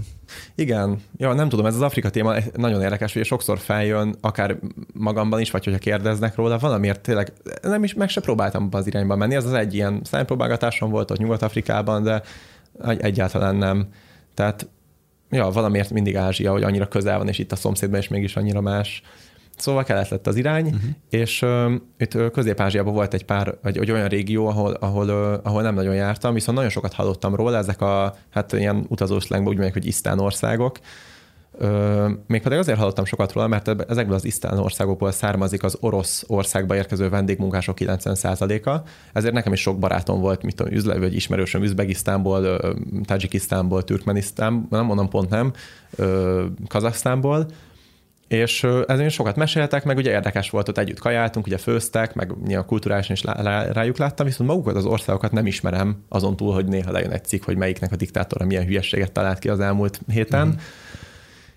Igen, ja, nem tudom, ez az Afrika téma nagyon érdekes, hogy sokszor feljön, akár magamban is, vagy hogyha kérdeznek róla, valamiért tényleg nem is meg se próbáltam abba az irányba menni. Ez az egy ilyen szájpróbálgatásom volt ott Nyugat-Afrikában, de egy- egyáltalán nem. Tehát ja, valamiért mindig Ázsia, hogy annyira közel van, és itt a szomszédban is mégis annyira más. Szóval kelet lett az irány, uh-huh. és uh, itt ö, Közép-Ázsiában volt egy pár, vagy egy olyan régió, ahol, ahol, uh, ahol nem nagyon jártam, viszont nagyon sokat hallottam róla, ezek a, hát ilyen utazós slangban úgy mondják, hogy isztán országok. Ö, mégpedig azért hallottam sokat róla, mert ezekből az isztán országokból származik az orosz országba érkező vendégmunkások 90%-a, ezért nekem is sok barátom volt, mit tudom, üzlet, vagy ismerősöm Üzbegisztánból, ö, Tajikisztánból, Türkmenisztán, nem mondom pont nem, ö, Kazaksztánból, és ö, ezért sokat meséltek, meg ugye érdekes volt, ott együtt kajáltunk, ugye főztek, meg a kulturálisan is rájuk láttam, viszont magukat az országokat nem ismerem, azon túl, hogy néha lejön egy cikk, hogy melyiknek a diktátora milyen hülyességet talált ki az elmúlt héten. Mm.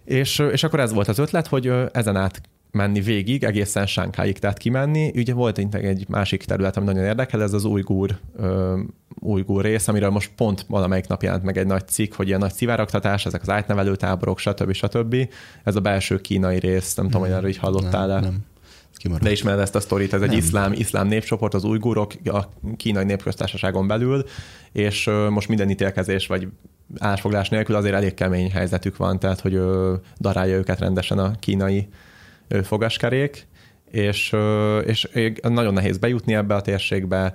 És, és akkor ez volt az ötlet, hogy ezen át menni végig, egészen Sánkháig, tehát kimenni. Ugye volt egy, egy másik terület, ami nagyon érdekel, ez az ujgur, ujgur rész, amiről most pont valamelyik nap jelent meg egy nagy cikk, hogy ilyen nagy szivárogtatás, ezek az átnevelő táborok, stb. stb. Ez a belső kínai rész, nem tudom, hogy erről így hallottál-e. Nem, nem. Kimaradt. De ismered ezt a sztorit, ez egy Nem. iszlám, iszlám népcsoport, az ujgurok a kínai népköztársaságon belül, és most minden ítélkezés vagy állásfoglás nélkül azért elég kemény helyzetük van, tehát hogy darálja őket rendesen a kínai fogaskerék, és, és nagyon nehéz bejutni ebbe a térségbe,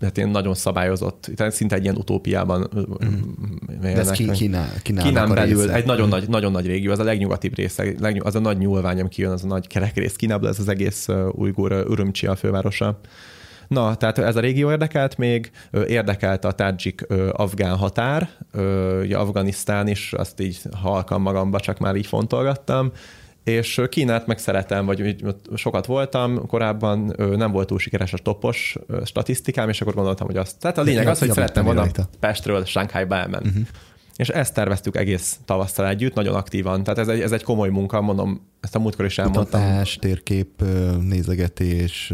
hát ilyen nagyon szabályozott, tehát szinte egy ilyen utópiában mm. De ez ki, Kínának Kínán a belül része. egy nagyon nagy, nagyon nagy régió, az a legnyugatibb része, az a nagy nyúlvány, ami kijön, az a nagy kerek rész Kínából, ez az egész ujgur Urumqi a fővárosa. Na, tehát ez a régió érdekelt még, érdekelt a tádzsik-afgán határ, ugye Afganisztán is, azt így halkan magamba csak már így fontolgattam, és Kínát meg szeretem, vagy sokat voltam, korábban nem volt túl sikeres a toppos ö, statisztikám, és akkor gondoltam, hogy azt. Tehát a lényeg az, hogy szerettem volna rajta. Pestről Sánkhájba elmenni. Uh-huh. És ezt terveztük egész tavasszal együtt, nagyon aktívan. Tehát ez egy, ez egy komoly munka, mondom, ezt a múltkor is elmondtam. Kutatás, térkép nézegetés,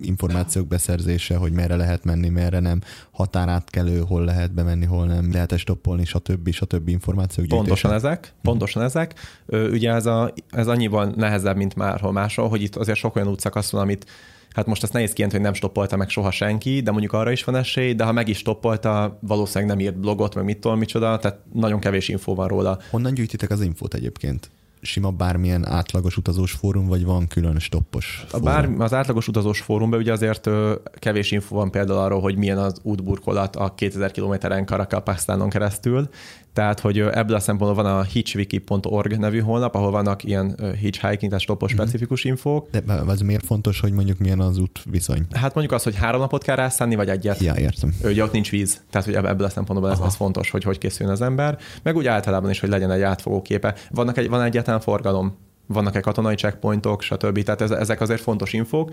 információk beszerzése, hogy merre lehet menni, merre nem, határátkelő, hol lehet bemenni, hol nem, lehet-e stoppolni, stb. stb. információk Pontosan gyűjtése. ezek, pontosan ezek. Ugye ez, a, ez annyiban nehezebb, mint márhol máshol, hogy itt azért sok olyan útszakasz van, amit Hát most ezt nehéz kijelenteni, hogy nem stoppolta meg soha senki, de mondjuk arra is van esély, de ha meg is stoppolta, valószínűleg nem írt blogot, meg mit tudom, micsoda, tehát nagyon kevés infó van róla. Honnan gyűjtitek az infót egyébként? Sima bármilyen átlagos utazós fórum, vagy van külön stoppos A fórum? bár, az átlagos utazós fórumban ugye azért kevés info van például arról, hogy milyen az útburkolat a 2000 kilométeren Karakapasztánon keresztül. Tehát, hogy ebből a szempontból van a hitchwiki.org nevű honlap, ahol vannak ilyen hitchhiking, tehát stoppos Mhm. specifikus infók. De az miért fontos, hogy mondjuk milyen az út viszony? Hát mondjuk az, hogy három napot kell rászánni, vagy egyet. Ja, értem. Ugye ott nincs víz, tehát hogy ebből a szempontból ez, ez fontos, hogy hogy készüljön az ember, meg úgy általában is, hogy legyen egy átfogó képe. Vannak egy, van egyáltalán forgalom, vannak-e katonai checkpointok, stb. Tehát ez, ezek azért fontos infók.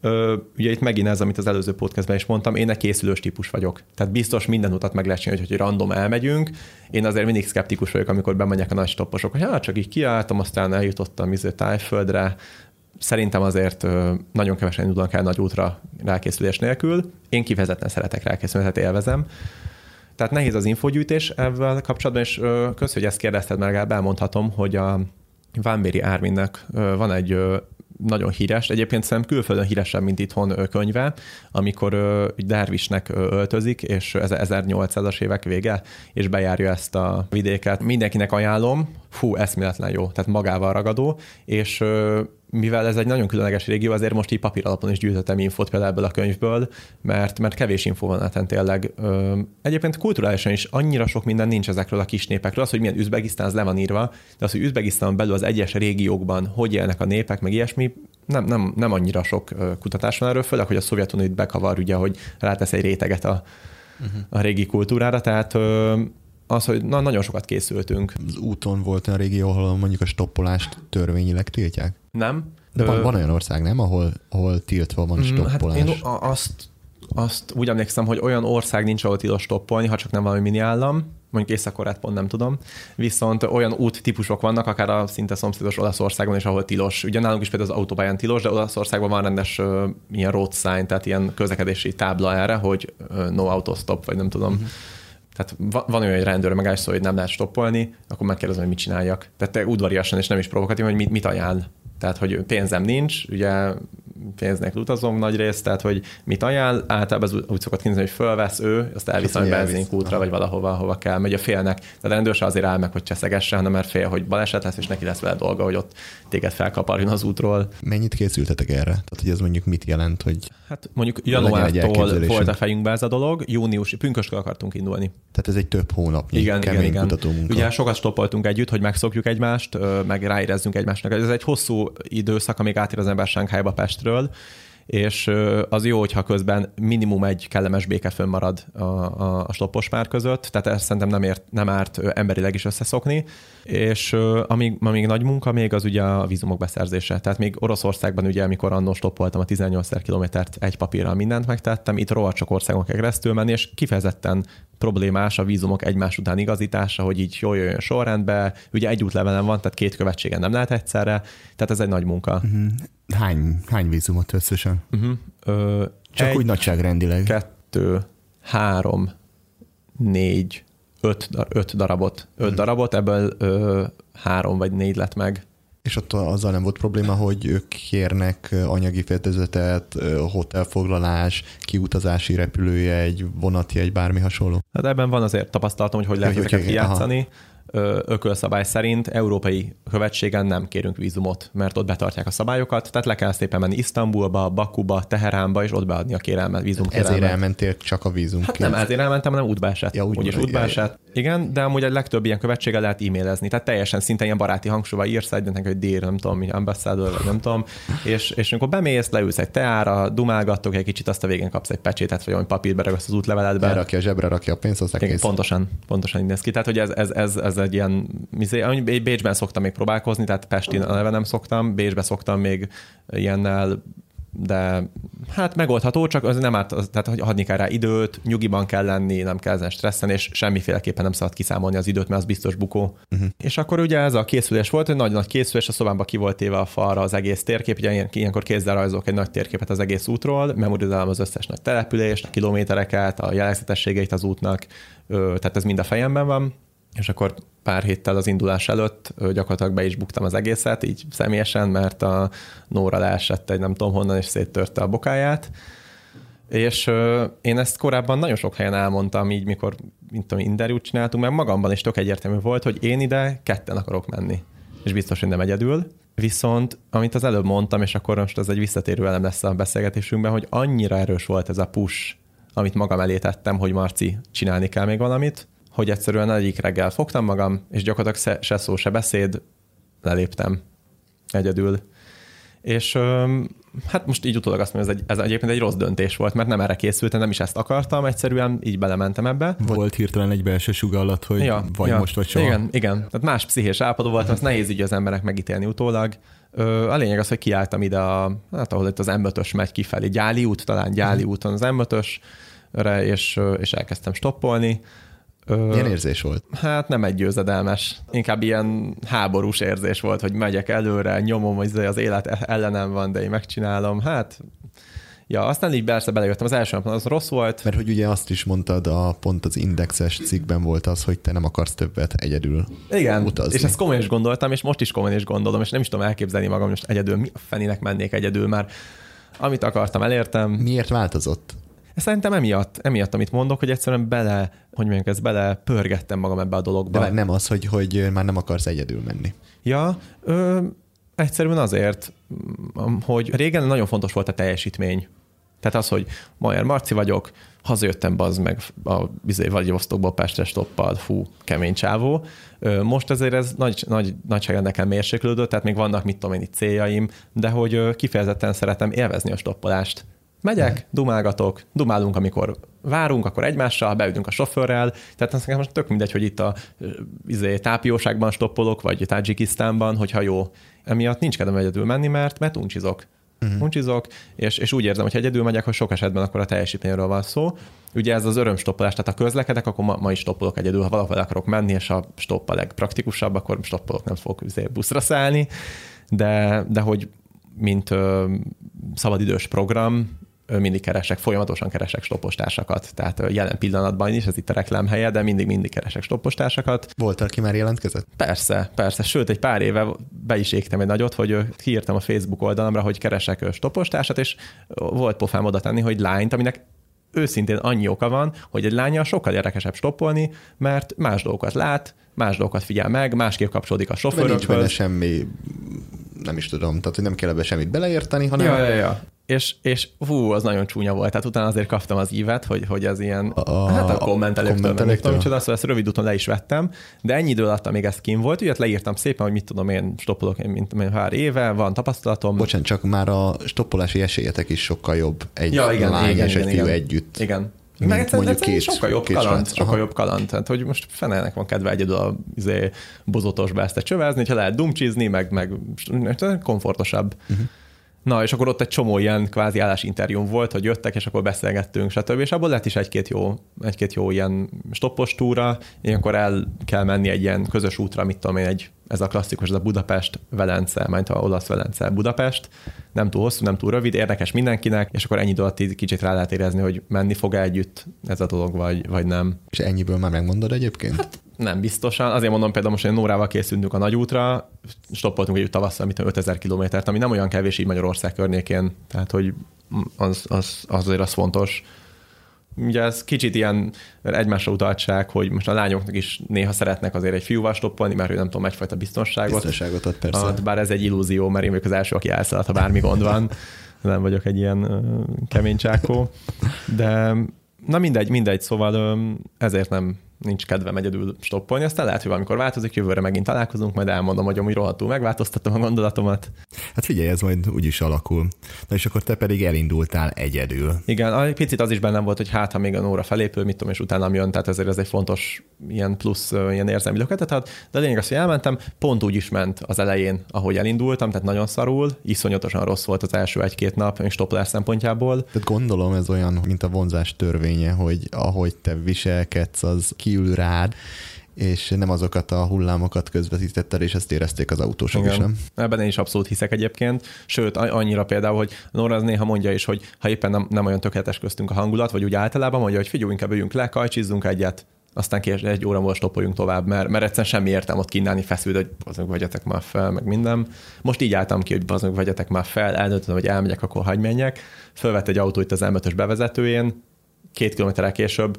Ö, ugye itt megint ez, amit az előző podcastben is mondtam, én egy készülős típus vagyok. Tehát biztos minden utat meg lehet csinálni, hogy, hogy random elmegyünk. Én azért mindig szkeptikus vagyok, amikor bemegyek a nagy stopposok, hogy hát csak így kiálltam, aztán eljutottam izé tájföldre. Szerintem azért nagyon kevesen indulnak el nagy útra rákészülés nélkül. Én kifejezetten szeretek rákészülni, tehát élvezem. Tehát nehéz az infogyűjtés ebben kapcsolatban, és kösz, hogy ezt kérdezted, mert legalább elmondhatom, hogy a Vánbéri Árminnek van egy nagyon híres, egyébként szerintem külföldön híresebb, mint itthon könyve, amikor dervisnek öltözik, és ez 1800-as évek vége, és bejárja ezt a vidéket. Mindenkinek ajánlom, fú, eszméletlen jó, tehát magával ragadó, és mivel ez egy nagyon különleges régió, azért most így papír alapon is gyűjtöttem infót például ebből a könyvből, mert, mert kevés infó van ezen tényleg. Egyébként kulturálisan is annyira sok minden nincs ezekről a kis népekről. Az, hogy milyen Üzbegisztán, az le van írva, de az, hogy Üzbegisztán belül az egyes régiókban hogy élnek a népek, meg ilyesmi, nem, nem, nem annyira sok kutatás van erről, főleg, hogy a Szovjetunió itt bekavar, ugye, hogy rátesz egy réteget a, uh-huh. a régi kultúrára, tehát az, hogy na, nagyon sokat készültünk. Az úton volt olyan régió, ahol mondjuk a stoppolást törvényileg tiltják? Nem? De van, Ö, van olyan ország, nem, ahol, ahol tiltva van Mm, stoppolás. Hát én azt azt úgy emlékszem, hogy olyan ország nincs, ahol tilos stoppolni, ha csak nem valami mini állam, mondjuk észak pont nem tudom, viszont olyan út típusok vannak, akár a szinte szomszédos Olaszországban is, ahol tilos. Ugye nálunk is például az autópályán tilos, de Olaszországban van rendes uh, ilyen road sign, tehát ilyen közlekedési tábla erre, hogy uh, no auto stop, vagy nem tudom. Uh-huh. Tehát van olyan, hogy rendőr megállsz, hogy nem lehet stoppolni, akkor megkérdezem, hogy mit csináljak. Tehát te udvariasan és nem is provokatív, hogy mit, mit ajánl. Tehát, hogy pénzem nincs, ugye pénz nélkül utazom nagy részt, tehát hogy mit ajánl, általában az úgy szokott kínzni, hogy fölvesz ő, azt elvisz a benzinkútra, vagy valahova, hova kell, megy a félnek. Tehát a rendőr azért áll meg, hogy cseszegesse, hanem mert fél, hogy baleset lesz, és neki lesz vele dolga, hogy ott téged felkaparjon az útról. Mennyit készültetek erre? Tehát, hogy ez mondjuk mit jelent, hogy Hát mondjuk januártól volt a fejünkbe ez a dolog, június, pünköskor akartunk indulni. Tehát ez egy több hónapnyi igen, kemény igen, igen. kutatómunka. Ugye sokat stoppoltunk együtt, hogy megszokjuk egymást, meg ráérezzünk egymásnak. Ez egy hosszú időszak, amíg átír az ember Sánkhájba Pestről, és az jó, hogyha közben minimum egy kellemes béke fönnmarad a, a, a stoppos pár között, tehát ezt szerintem nem, ért, nem árt emberileg is összeszokni, és amíg, amíg nagy munka még az ugye a vízumok beszerzése. Tehát még Oroszországban ugye, amikor annó stoppoltam a 18 kilométert egy papírral mindent megtettem, itt rohadt sok országon kell keresztül menni, és kifejezetten problémás a vízumok egymás után igazítása, hogy így jól jöjjön sorrendbe. Ugye egy útlevelen van, tehát két követségen nem lehet egyszerre, tehát ez egy nagy munka. Uh-huh. Hány, hány vízumot összesen? Uh-huh. Ö, Csak egy, úgy nagyságrendileg. Kettő, három, négy, öt, öt darabot. Öt uh-huh. darabot, ebből ö, három vagy négy lett meg. És ott azzal nem volt probléma, hogy ők kérnek anyagi fedezletet, hotelfoglalás, kiutazási repülőjegy, vonatjegy, bármi hasonló? Hát ebben van azért tapasztalatom, hogy hogy lehet ezeket kijátszani. Aha ökölszabály szerint európai követségen nem kérünk vízumot, mert ott betartják a szabályokat, tehát le kell szépen menni Isztambulba, Bakuba, Teheránba, és ott beadni a kérelmet, vízum kérelmet. Ezért elmentél csak a vízum. Hát nem ezért elmentem, hanem útbását. Ja, úgy, Úgyis útbását. Igen, de amúgy a legtöbb ilyen követséggel lehet e-mailezni, tehát teljesen szinte ilyen baráti hangsúlyval írsz egy, hogy dér, nem tudom, mi ambassador, vagy nem tudom, és, és amikor bemész, leülsz egy teára, dumálgattok egy kicsit, azt a végén kapsz egy pecsétet, vagy olyan papírt beragasz az útleveledbe. Rakja a zsebre, rakja a pénzt, aztán Igen, pontosan, pontosan így néz ki. Tehát, hogy ez, ez, ez, ez egy ilyen, izé, Bécsben szoktam még próbálkozni, tehát Pestin neve nem szoktam, Bécsben szoktam még ilyennel de hát megoldható, csak az nem árt, az, tehát hogy adni kell rá időt, nyugiban kell lenni, nem kell ezen stresszen, és semmiféleképpen nem szabad kiszámolni az időt, mert az biztos bukó. Uh-huh. És akkor ugye ez a készülés volt, egy nagy-nagy készülés, a szobámba ki volt éve a falra az egész térkép, ugye ilyenkor kézzel rajzolok egy nagy térképet az egész útról, memorizálom az összes nagy települést, a kilométereket, a jellegzetességeit az útnak, tehát ez mind a fejemben van, és akkor pár héttel az indulás előtt gyakorlatilag be is buktam az egészet, így személyesen, mert a Nóra leesett egy nem tudom honnan, és széttörte a bokáját. És én ezt korábban nagyon sok helyen elmondtam, így mikor, mint tudom, interjút csináltunk, mert magamban is tök egyértelmű volt, hogy én ide ketten akarok menni. És biztos, hogy nem egyedül. Viszont, amit az előbb mondtam, és akkor most ez egy visszatérő elem lesz a beszélgetésünkben, hogy annyira erős volt ez a push, amit magam elé tettem, hogy Marci, csinálni kell még valamit, hogy egyszerűen egyik reggel fogtam magam, és gyakorlatilag se szó, se beszéd, leléptem egyedül. És hát most így utólag azt mondom, ez, egy, ez egyébként egy rossz döntés volt, mert nem erre készültem, nem is ezt akartam, egyszerűen így belementem ebbe. Volt hirtelen egy belső sugallat, hogy ja, vagy ja, most, vagy soha. Igen, igen. Tehát más pszichés állapotú voltam, az nehéz így az emberek megítélni utólag. A lényeg az, hogy kiálltam ide, a, hát ahol itt az M5-ös megy kifelé, Gyáli út, talán Gyáli mhm. úton az M5-ösre, és, és elkezdtem stoppolni milyen érzés volt? Hát nem egy győzedelmes, inkább ilyen háborús érzés volt, hogy megyek előre, nyomom, hogy az élet ellenem van, de én megcsinálom. Hát Ja, aztán így persze belejöttem. Az első napon az rossz volt. Mert hogy ugye azt is mondtad, a pont az indexes cikkben volt az, hogy te nem akarsz többet egyedül Igen, utazni. és ezt komolyan is gondoltam, és most is komolyan is gondolom, és nem is tudom elképzelni magam, most egyedül, mi a fenének mennék egyedül, már amit akartam, elértem. Miért változott? Szerintem emiatt, emiatt, amit mondok, hogy egyszerűen bele, hogy mondjuk ez bele pörgettem magam ebbe a dologba. De nem az, hogy, hogy már nem akarsz egyedül menni. Ja, ö, egyszerűen azért, hogy régen nagyon fontos volt a teljesítmény. Tehát az, hogy Majer Marci vagyok, hazajöttem bazd meg a bizony Vagyosztokból Pestre stoppal, fú, kemény csávó. Most azért ez nagy, nagy, nagyságrendeken mérséklődött, tehát még vannak mit tudom én itt céljaim, de hogy kifejezetten szeretem élvezni a stoppolást. Megyek, dumálgatok, dumálunk, amikor várunk, akkor egymással, beütünk a sofőrrel, tehát nekem most tök mindegy, hogy itt a izé, tápióságban stoppolok, vagy Tajikisztánban, hogyha jó. Emiatt nincs kedvem egyedül menni, mert, mert uncsizok. uh-huh. uncsizok, és, és úgy érzem, hogy ha egyedül megyek, hogy sok esetben akkor a teljesítményről van szó. Ugye ez az örömstoppolás, tehát ha közlekedek, akkor ma, ma is stoppolok egyedül, ha valahol akarok menni, és a stopp a legpraktikusabb, akkor stoppolok, nem fogok buszra szállni, de, de hogy mint ö, szabadidős program, mindig keresek, folyamatosan keresek stoppostársakat. Tehát jelen pillanatban is, ez itt a reklám helye, de mindig-mindig keresek stoppostársakat. Volt, aki már jelentkezett? Persze, persze. Sőt, egy pár éve be is égtem egy nagyot, hogy kiírtam a Facebook oldalamra, hogy keresek stoppostársat, és volt pofám oda tenni, hogy lányt, aminek őszintén annyi oka van, hogy egy lánya sokkal érdekesebb stoppolni, mert más dolgokat lát, más dolgokat figyel meg, másképp kapcsolódik a sofőrökhöz. Nincs benne semmi nem is tudom, tehát hogy nem kell ebbe semmit beleérteni, hanem... Ja, ja, ja és, és hú, az nagyon csúnya volt. Tehát utána azért kaptam az ívet, hogy, hogy ez ilyen, a, hát a kommentelőktől, nem tudom, csoda, szóval ezt rövid úton le is vettem, de ennyi idő alatt, amíg ez kim volt, ugye leírtam szépen, hogy mit tudom én, stoppolok én, mint, mint pár éve, van tapasztalatom. Bocsánat, csak már a stoppolási esélyetek is sokkal jobb egy ja, igen, lány igen, és igen, egy fiú igen. együtt. Igen, meg egyszer, mondjuk két, sokkal jobb két kaland, sokkal Aha. jobb kaland. Tehát, hogy most fenelnek van kedve egyedül a izé, bozotosba ezt csövezni, ha lehet dumcsizni, meg, meg komfortosabb. Uh-huh. Na, és akkor ott egy csomó ilyen kvázi állásinterjún volt, hogy jöttek, és akkor beszélgettünk, stb. És abból lett is egy-két jó, egy-két jó ilyen stoppos túra, ilyenkor el kell menni egy ilyen közös útra, mit tudom én, egy, ez a klasszikus, ez a Budapest, Velence, majd a olasz Velence, Budapest, nem túl hosszú, nem túl rövid, érdekes mindenkinek, és akkor ennyi idő alatt kicsit rá lehet érezni, hogy menni fog együtt ez a dolog, vagy, vagy nem. És ennyiből már megmondod egyébként? Hát nem biztosan. Azért mondom például most, hogy Nórával készültünk a nagy útra, stoppoltunk egy tavasszal, mit 5000 kilométert, ami nem olyan kevés így Magyarország környékén, tehát hogy az, az, az azért az fontos. Ugye ez kicsit ilyen egymásra utaltság, hogy most a lányoknak is néha szeretnek azért egy fiúval stoppolni, mert ő nem tudom, egyfajta biztonságot. Biztonságot ad persze. Ad, bár ez egy illúzió, mert én vagyok az első, aki elszállt, ha bármi gond van. Nem vagyok egy ilyen kemény csákó. De na mindegy, mindegy, szóval ezért nem nincs kedvem egyedül stoppolni, aztán lehet, hogy valamikor változik, jövőre megint találkozunk, majd elmondom, hogy amúgy rohadtul megváltoztatom a gondolatomat. Hát figyelj, ez majd úgy is alakul. Na és akkor te pedig elindultál egyedül. Igen, egy picit az is bennem volt, hogy hát, ha még a Nóra felépül, mit tudom, és utána jön, tehát ezért ez egy fontos ilyen plusz ilyen érzelmi löketet ad, de a lényeg az, hogy elmentem, pont úgy is ment az elején, ahogy elindultam, tehát nagyon szarul, iszonyatosan rossz volt az első egy-két nap, és stoplás szempontjából. Tehát gondolom ez olyan, mint a vonzás törvénye, hogy ahogy te viselkedsz, az kiül rád, és nem azokat a hullámokat közvetítetted, és ezt érezték az autósok Igen. is, nem? Ebben én is abszolút hiszek egyébként, sőt, annyira például, hogy Nora az néha mondja is, hogy ha éppen nem, nem olyan tökéletes köztünk a hangulat, vagy úgy általában mondja, hogy figyelj, inkább üljünk le, kajcsizzunk egyet, aztán kés, egy óra múlva stoppoljunk tovább, mert, mert egyszerűen semmi értem ott kínálni feszült, hogy azok vegyetek már fel, meg minden. Most így álltam ki, hogy azok vegyetek már fel, eldöntöm, hogy elmegyek, akkor hagyj menjek. Fölvett egy autó itt az m bevezetőjén, két kilométerrel később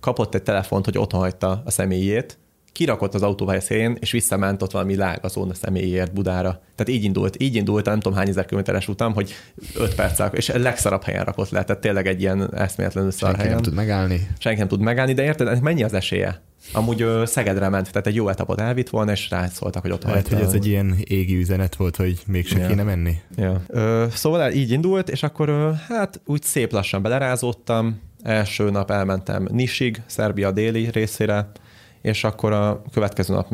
kapott egy telefont, hogy otthon hagyta a személyét, kirakott az autópálya szélén, és visszament ott valami lágazón a személyért Budára. Tehát így indult, így indult, nem tudom hány ezer kilométeres utam, hogy öt perc és a legszarabb helyen rakott le, tehát tényleg egy ilyen eszméletlenül szar Senki helyen. nem tud megállni. Senki nem tud megállni, de érted, mennyi az esélye? Amúgy ö, Szegedre ment, tehát egy jó etapot elvitt volna, és rászóltak, hogy ott Lehet, hogy ez egy ilyen égi üzenet volt, hogy mégse ja. kéne menni. Ja. Ö, szóval így indult, és akkor ö, hát úgy szép lassan belerázódtam, Első nap elmentem Nisig, Szerbia déli részére, és akkor a következő nap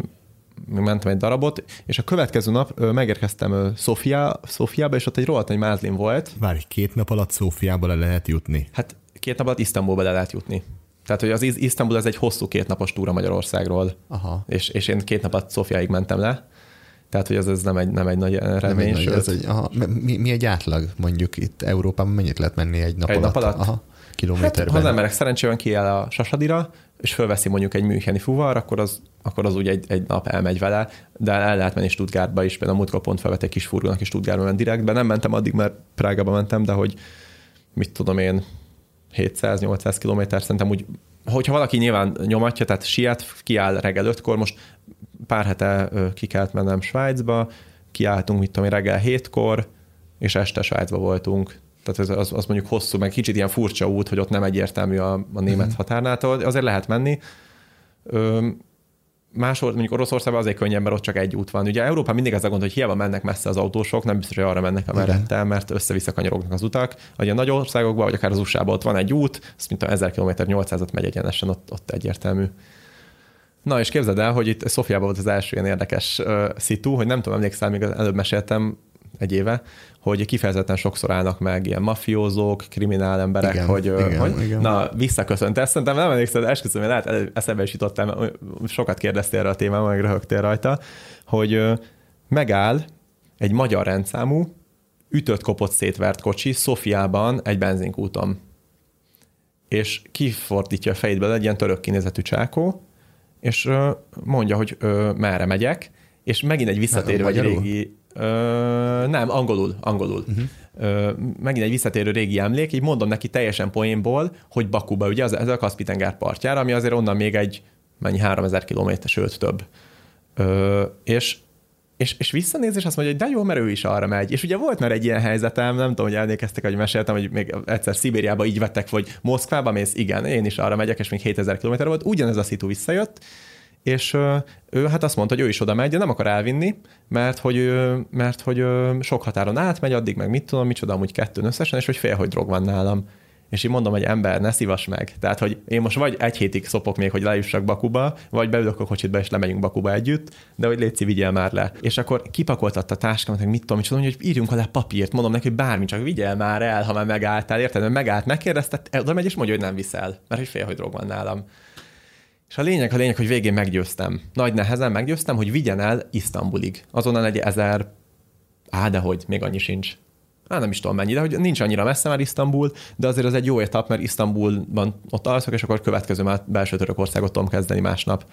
mentem egy darabot, és a következő nap megérkeztem Sofia, Szofiába, és ott egy rohadt nagy mázlim volt. Várj, két nap alatt Szófiába le lehet jutni? Hát két nap alatt Isztambulba le lehet jutni. Tehát, hogy az Isztambul ez egy hosszú kétnapos túra Magyarországról, Aha. És, és én két nap alatt Szofiáig mentem le. Tehát, hogy ez, ez nem, egy, nem egy nagy remény. Nem egy nagy, ez egy, aha, mi, mi, egy átlag mondjuk itt Európában mennyit lehet menni egy nap egy alatt? Nap alatt? Aha kilométerben. Hát, ha az emberek szerencsében kiáll a Sasadira, és fölveszi mondjuk egy műheni fuvar, akkor az, akkor az úgy egy, egy nap elmegy vele, de el lehet menni Stuttgartba is, például múltkor pont felvett egy kis furgonak, és Stuttgartba ment direktbe. Nem mentem addig, mert Prágába mentem, de hogy mit tudom én, 700-800 kilométer, szerintem úgy, hogyha valaki nyilván nyomatja, tehát siet, kiáll reggel ötkor, most pár hete ki kellett mennem Svájcba, kiálltunk, mit tudom én, reggel hétkor, és este Svájcba voltunk, tehát az, az, az mondjuk hosszú, meg kicsit ilyen furcsa út, hogy ott nem egyértelmű a, a német uh-huh. határnától, azért lehet menni. Ö, máshol, mondjuk Oroszországban azért könnyebb, mert ott csak egy út van. Ugye Európában mindig ez a gond, hogy hiába mennek messze az autósok, nem biztos, hogy arra mennek, amerre mert össze-vissza kanyarognak az utak. Vagy a nagy országokban, vagy akár az USA-ban ott van egy út, az mint a 1000 km 800-at megy egyenesen, ott, ott egyértelmű. Na, és képzeld el, hogy itt Szofiában volt az első ilyen érdekes uh, szitu, hogy nem tudom, emlékszel, még előbb meséltem, egy éve, hogy kifejezetten sokszor állnak meg ilyen mafiózók, kriminál emberek, igen, hogy, igen, hogy igen. na, visszaköszönt. Ezt szerintem nem emlékszem, de esküszöm, hogy lehet, eszembe is jutottam, sokat kérdeztél erre a témában, meg röhögtél rajta, hogy megáll egy magyar rendszámú, ütött, kopott, szétvert kocsi Szofiában egy benzinkúton. És kifordítja a fejétbe egy ilyen török kinézetű csákó, és mondja, hogy merre megyek, és megint egy visszatérő, vagy régi... Ö, nem, angolul, angolul. Uh-huh. Ö, megint egy visszatérő régi emlék, így mondom neki teljesen poénból, hogy Bakuba, ugye, az, ez a Kaspi-tenger partjára, ami azért onnan még egy, mennyi, 3000 kilométer, sőt több. Ö, és és, és visszanéz, és azt mondja, hogy de jó, mert ő is arra megy. És ugye volt már egy ilyen helyzetem, nem tudom, hogy elnékeztek, hogy meséltem, hogy még egyszer Szibériába így vettek, hogy Moszkvába mész, igen, én is arra megyek, és még 7000 km volt, ugyanez a szitu visszajött, és ő hát azt mondta, hogy ő is oda megy, de nem akar elvinni, mert hogy, mert hogy sok határon átmegy, addig meg mit tudom, micsoda, amúgy kettőn összesen, és hogy fél, hogy drog van nálam. És így mondom, hogy ember, ne szívas meg. Tehát, hogy én most vagy egy hétig szopok még, hogy lejussak Bakuba, vagy beülök a kocsitba, és lemegyünk Bakuba együtt, de hogy Léci, vigyél már le. És akkor kipakoltatta a táskámat, hogy mit tudom, micsoda, hogy írjunk alá papírt, mondom neki, hogy bármi, csak vigyél már el, ha már megálltál, érted? Mert megállt, megkérdezte, oda megy, és mondja, hogy nem viszel, mert hogy fél, hogy drog van nálam. És a lényeg, a lényeg, hogy végén meggyőztem. Nagy nehezen meggyőztem, hogy vigyen el Isztambulig. Azonnal egy ezer, á, de hogy, még annyi sincs. Á, nem is tudom mennyi, de hogy nincs annyira messze már Isztambul, de azért az egy jó etap, mert Isztambulban ott alszok, és akkor következő már belső Törökországot tudom kezdeni másnap.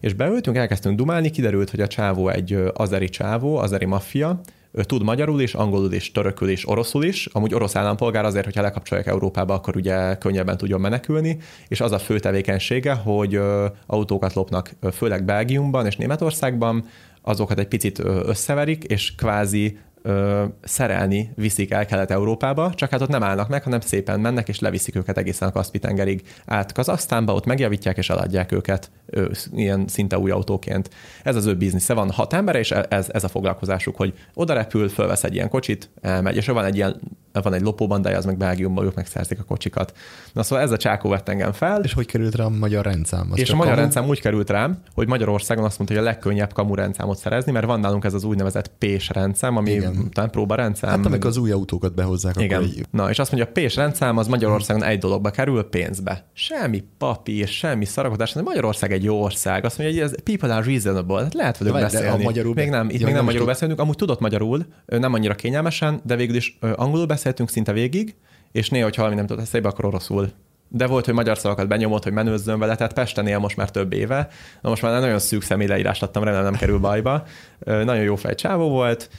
És beültünk, elkezdtünk dumálni, kiderült, hogy a csávó egy azeri csávó, azeri maffia, tud magyarul is, angolul is, törökül is, oroszul is. Amúgy orosz állampolgár azért, hogyha lekapcsolják Európába, akkor ugye könnyebben tudjon menekülni, és az a fő tevékenysége, hogy autókat lopnak főleg Belgiumban és Németországban, azokat egy picit összeverik, és kvázi ö, szerelni viszik el Kelet-Európába, csak hát ott nem állnak meg, hanem szépen mennek, és leviszik őket egészen a Kaspi-tengerig át Kazasztánba, ott megjavítják és eladják őket ö, ilyen szinte új autóként. Ez az ő biznisze. Van hat ember, és ez, ez a foglalkozásuk, hogy oda repül, fölvesz egy ilyen kocsit, elmegy, és van egy ilyen van egy lopóbandája, az meg Belgiumban, ők megszerzik a kocsikat. Na szóval ez a csákó vett engem fel. És hogy került rá a magyar rendszám? Az és a magyar kamu? rendszám úgy került rám, hogy Magyarországon azt mondta, hogy a legkönnyebb kamu rendszámot szerezni, mert van nálunk ez az úgynevezett PÉS rendszám, ami Igen. Talán próbarendszám. Hát amikor az új autókat behozzák. Igen. Akkor egy... Na, és azt mondja, a PÉS rendszám az Magyarországon egy dologba kerül, pénzbe. Semmi papír, semmi szarakodás, de Magyarország egy jó ország. Azt mondja, hogy ez people are reasonable. Hát lehet velük beszélni. magyarul még nem, itt ja, még nem magyarul beszélünk, amúgy tudott magyarul, nem annyira kényelmesen, de végül is angolul beszéltünk szinte végig, és néha, hogyha valami nem tudott eszébe, akkor oroszul. De volt, hogy magyar szavakat benyomott, hogy menőzzön vele, tehát Pesten él most már több éve. Na most már nagyon szűk személyleírást adtam, remélem nem kerül bajba. Nagyon jó fejcsávó volt.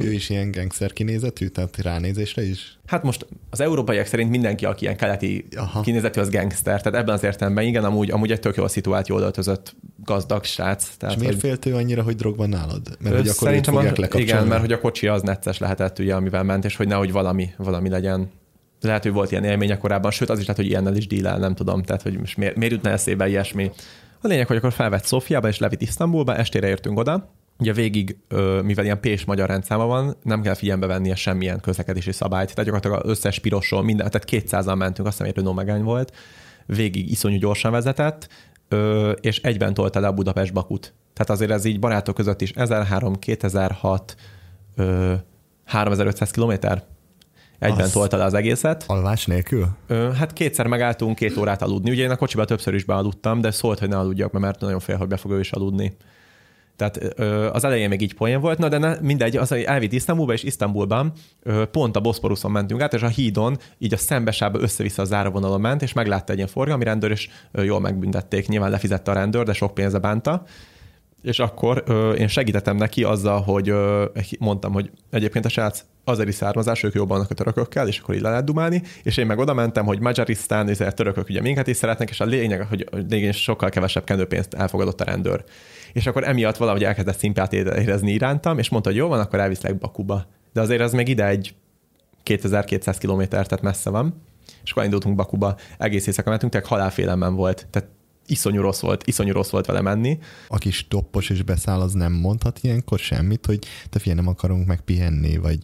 Ő is ilyen gangster kinézetű, tehát ránézésre is? Hát most az európaiak szerint mindenki, aki ilyen keleti Aha. kinézetű, az gangster. Tehát ebben az értelemben igen, amúgy, amúgy egy tök jól szituált, jól öltözött gazdag srác. Tehát, És miért hogy... félt ő annyira, hogy drog nálad? Mert hogy akkor Szerintem a, Igen, mert hogy a kocsi az necces lehetett, ugye, amivel ment, és hogy nehogy valami, valami legyen lehet, hogy volt ilyen élménye korábban, sőt az is lehet, hogy ilyennel is dílel, nem tudom, tehát hogy most miért, miért jutna eszébe ilyesmi. A lényeg, hogy akkor felvett Szófiába és levitt Isztambulba, estére értünk oda, Ugye végig, mivel ilyen pés magyar rendszáma van, nem kell figyelembe vennie semmilyen közlekedési szabályt. Tehát gyakorlatilag az összes pirosról, minden, tehát 200-an mentünk, azt hiszem, hogy Renault Megány volt, végig iszonyú gyorsan vezetett, és egyben tolta le a Budapest-Bakut. Tehát azért ez így barátok között is 1003, 2006, 3500 kilométer Egyben tolta le az egészet. Alvás nélkül? Ö, hát kétszer megálltunk két órát aludni. Ugye én a kocsiba többször is bealudtam, de szólt, hogy ne aludjak, mert nagyon fél, hogy be fog ő is aludni. Tehát ö, az elején még így poén volt, na de ne, mindegy, az elvitt Isztambulba, és Isztambulban ö, pont a Boszporuszon mentünk át, és a hídon így a szembesába össze-vissza a záróvonalon ment, és meglátta egy ilyen forgalmi rendőr, és ö, jól megbüntették. Nyilván lefizette a rendőr, de sok pénze bánta és akkor ö, én segítettem neki azzal, hogy ö, mondtam, hogy egyébként a srác azeri származás, ők jobban vannak a törökökkel, és akkor így le lehet dumálni, és én meg oda mentem, hogy Magyarisztán, és a törökök ugye minket is szeretnek, és a lényeg, hogy lényeg sokkal kevesebb kendőpénzt elfogadott a rendőr. És akkor emiatt valahogy elkezdett szimpátiát érezni irántam, és mondta, hogy jó van, akkor elviszlek Bakuba. De azért az még ide egy 2200 km, tehát messze van. És akkor indultunk Bakuba, egész éjszaka mentünk, tehát halálfélemben volt. Tehát iszonyú rossz volt, iszonyú rossz volt vele menni. Aki stoppos és beszáll, az nem mondhat ilyenkor semmit, hogy te figyelj, nem akarunk megpihenni, vagy,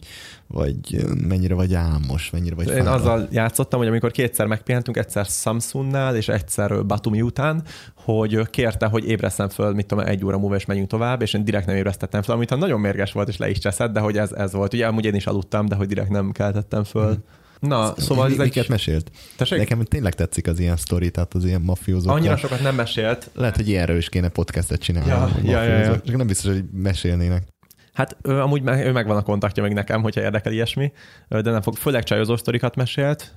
vagy mennyire vagy álmos, mennyire vagy Én fáradt. azzal játszottam, hogy amikor kétszer megpihentünk, egyszer Samsungnál és egyszer Batumi után, hogy kérte, hogy ébreszem föl, mit tudom, egy óra múlva és menjünk tovább, és én direkt nem ébresztettem föl, amit nagyon mérges volt, és le is cseszett, de hogy ez, ez volt. Ugye amúgy én is aludtam, de hogy direkt nem keltettem föl. Mhm. Na, szóval ez egy... mesélt? Tessék? Nekem tényleg tetszik az ilyen sztori, tehát az ilyen mafiózók. Annyira sokat nem mesélt, Lehet, hogy ilyenről is kéne podcastet csinálni. Ja, a ja, ja, ja. Csak nem biztos, hogy mesélnének. Hát ő, amúgy me- ő megvan a kontaktja még nekem, hogyha érdekel ilyesmi, de nem fog. Főleg csajozó sztorikat mesélt,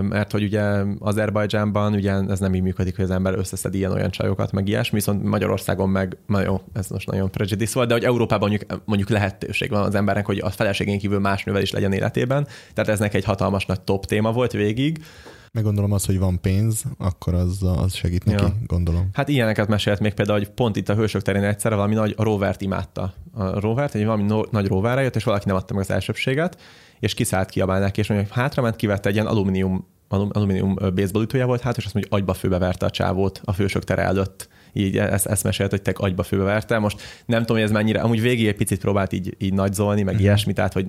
mert hogy ugye Azerbajdzsánban ugye ez nem így működik, hogy az ember összeszed ilyen-olyan csajokat, meg ilyesmi, viszont Magyarországon meg, na jó, ez most nagyon prejudice volt, de hogy Európában mondjuk, mondjuk lehetőség van az embernek, hogy a feleségén kívül más nővel is legyen életében, tehát ez neki egy hatalmas nagy top téma volt végig. Meg gondolom az, hogy van pénz, akkor az, az segít neki, Ja. gondolom. Hát ilyeneket mesélt még például, hogy pont itt a Hősök terén egyszerre valami nagy rovert imádta. A rovert, egy valami no, nagy roverre jött, és valaki nem adta meg az elsőbséget, és kiszállt kiabál neki, és mondja, hogy hátrament, kivette egy ilyen alumínium, alum, alumínium baseball ütője volt, hát, és azt mondja, hogy agyba főbe verte a csávót a Hősök tere előtt. Így ezt, ezt mesélt, hogy te agyba főbe verte. Most nem tudom, hogy ez mennyire, amúgy végig egy picit próbált így, így nagyzolni, meg ilyesmi, tehát, hogy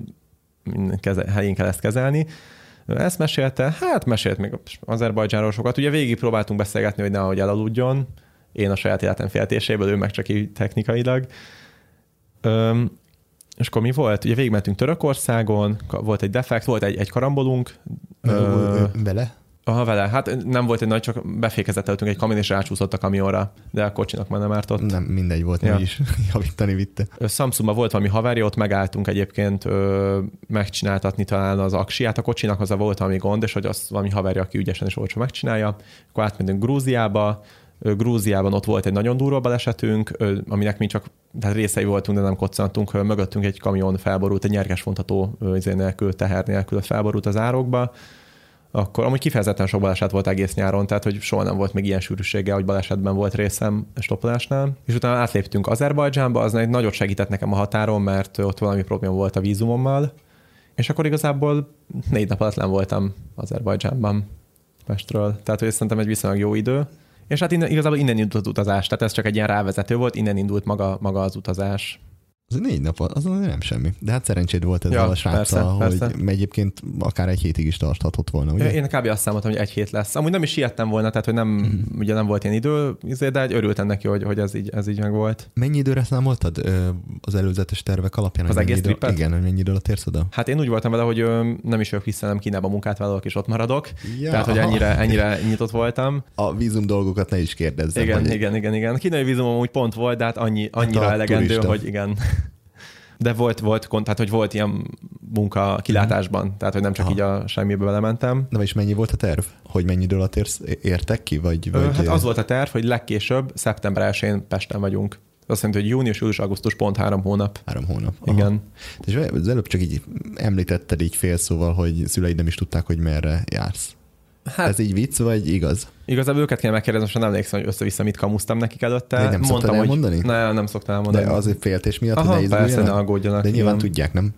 keze, helyén kell ezt kezelni. Ezt mesélte, hát mesélt még Azerbajdzsánról sokat. Ugye végig próbáltunk beszélgetni, hogy nehogy elaludjon. Én a saját életem féltéséből, ő meg csak így technikailag. Öm, és akkor mi volt? Ugye végigmentünk Törökországon, volt egy defekt, volt egy, egy karambolunk. Ö, Ö, Bele? Aha, vele. Hát nem volt egy nagy, csak befékezett előttünk egy kamin, és rácsúszott a kamionra, de a kocsinak már nem ártott. Nem, mindegy volt, Ja. is javítani vitte. Samsungban volt valami haverja, ott megálltunk egyébként ö, megcsináltatni talán az aksiát a kocsinak, az volt valami gond, és hogy az valami haverja, aki ügyesen és olcsó megcsinálja. Akkor átmentünk Grúziába, Grúziában ott volt egy nagyon durva balesetünk, aminek mi csak tehát részei voltunk, de nem koccantunk. Mögöttünk egy kamion felborult, egy nyerges vontató izé nélkül, teher nélkül felborult az árokba. Akkor amúgy kifejezetten sok baleset volt egész nyáron, tehát hogy soha nem volt még ilyen sűrűséggel, hogy balesetben volt részem stoppolásnál. És utána átléptünk Azerbajdzsánba, az egy nagyot segített nekem a határon, mert ott valami probléma volt a vízumommal. És akkor igazából négy nap alatt nem voltam Azerbajdzsánban Pestről. Tehát, hogy szerintem egy viszonylag jó idő. És hát innen, igazából innen indult az utazás, tehát ez csak egy ilyen rávezető volt, innen indult maga, maga az utazás. Az négy nap, az nem semmi. De hát szerencséd volt ezzel Ja, a sráccal, persze, hogy persze. egyébként akár egy hétig is tarthatott volna, ugye? Én kb. azt számoltam, hogy egy hét lesz. Amúgy nem is siettem volna, tehát hogy nem, mm. ugye nem volt ilyen idő, izé, de örültem neki, hogy, hogy ez, így, ez így meg volt. Mennyi időre számoltad az előzetes tervek alapján? Az egész idő- trippet? Igen, hogy mennyi időre térsz oda? Hát én úgy voltam vele, hogy nem is jövök vissza, nem Kínába munkát vállalok, és ott maradok. Ja. Tehát, hogy ennyire, ennyire nyitott voltam. A vízum dolgokat ne is kérdezzem. Igen, igen, igen, igen. A kínai vízumom úgy pont volt, de hát annyi, annyira a elegendő, turista. hogy igen. De volt, volt, tehát, hogy volt ilyen munka kilátásban, tehát, hogy nem csak Aha. így a semmiből belementem. Na és mennyi volt a terv? Hogy mennyi idő alatt érsz, értek ki? Vagy, vagy Hát az volt a terv, hogy legkésőbb szeptember 1-én Pesten vagyunk. Azt jelenti, hogy június, július, augusztus pont három hónap. Három hónap. Igen. És az előbb csak így említetted így félszóval, hogy szüleid nem is tudták, hogy merre jársz. Hát Ez így vicc, vagy igaz? igazából őket kell megkérdezni, most nem emlékszem, hogy össze-vissza mit kamusztam nekik előtte. De nem szoktad hogy elmondani? Ne, nem szoktam De elmondani. azért féltés miatt, Aha, hogy ne persze, ne aggódjanak. De nyilván igen. tudják, nem?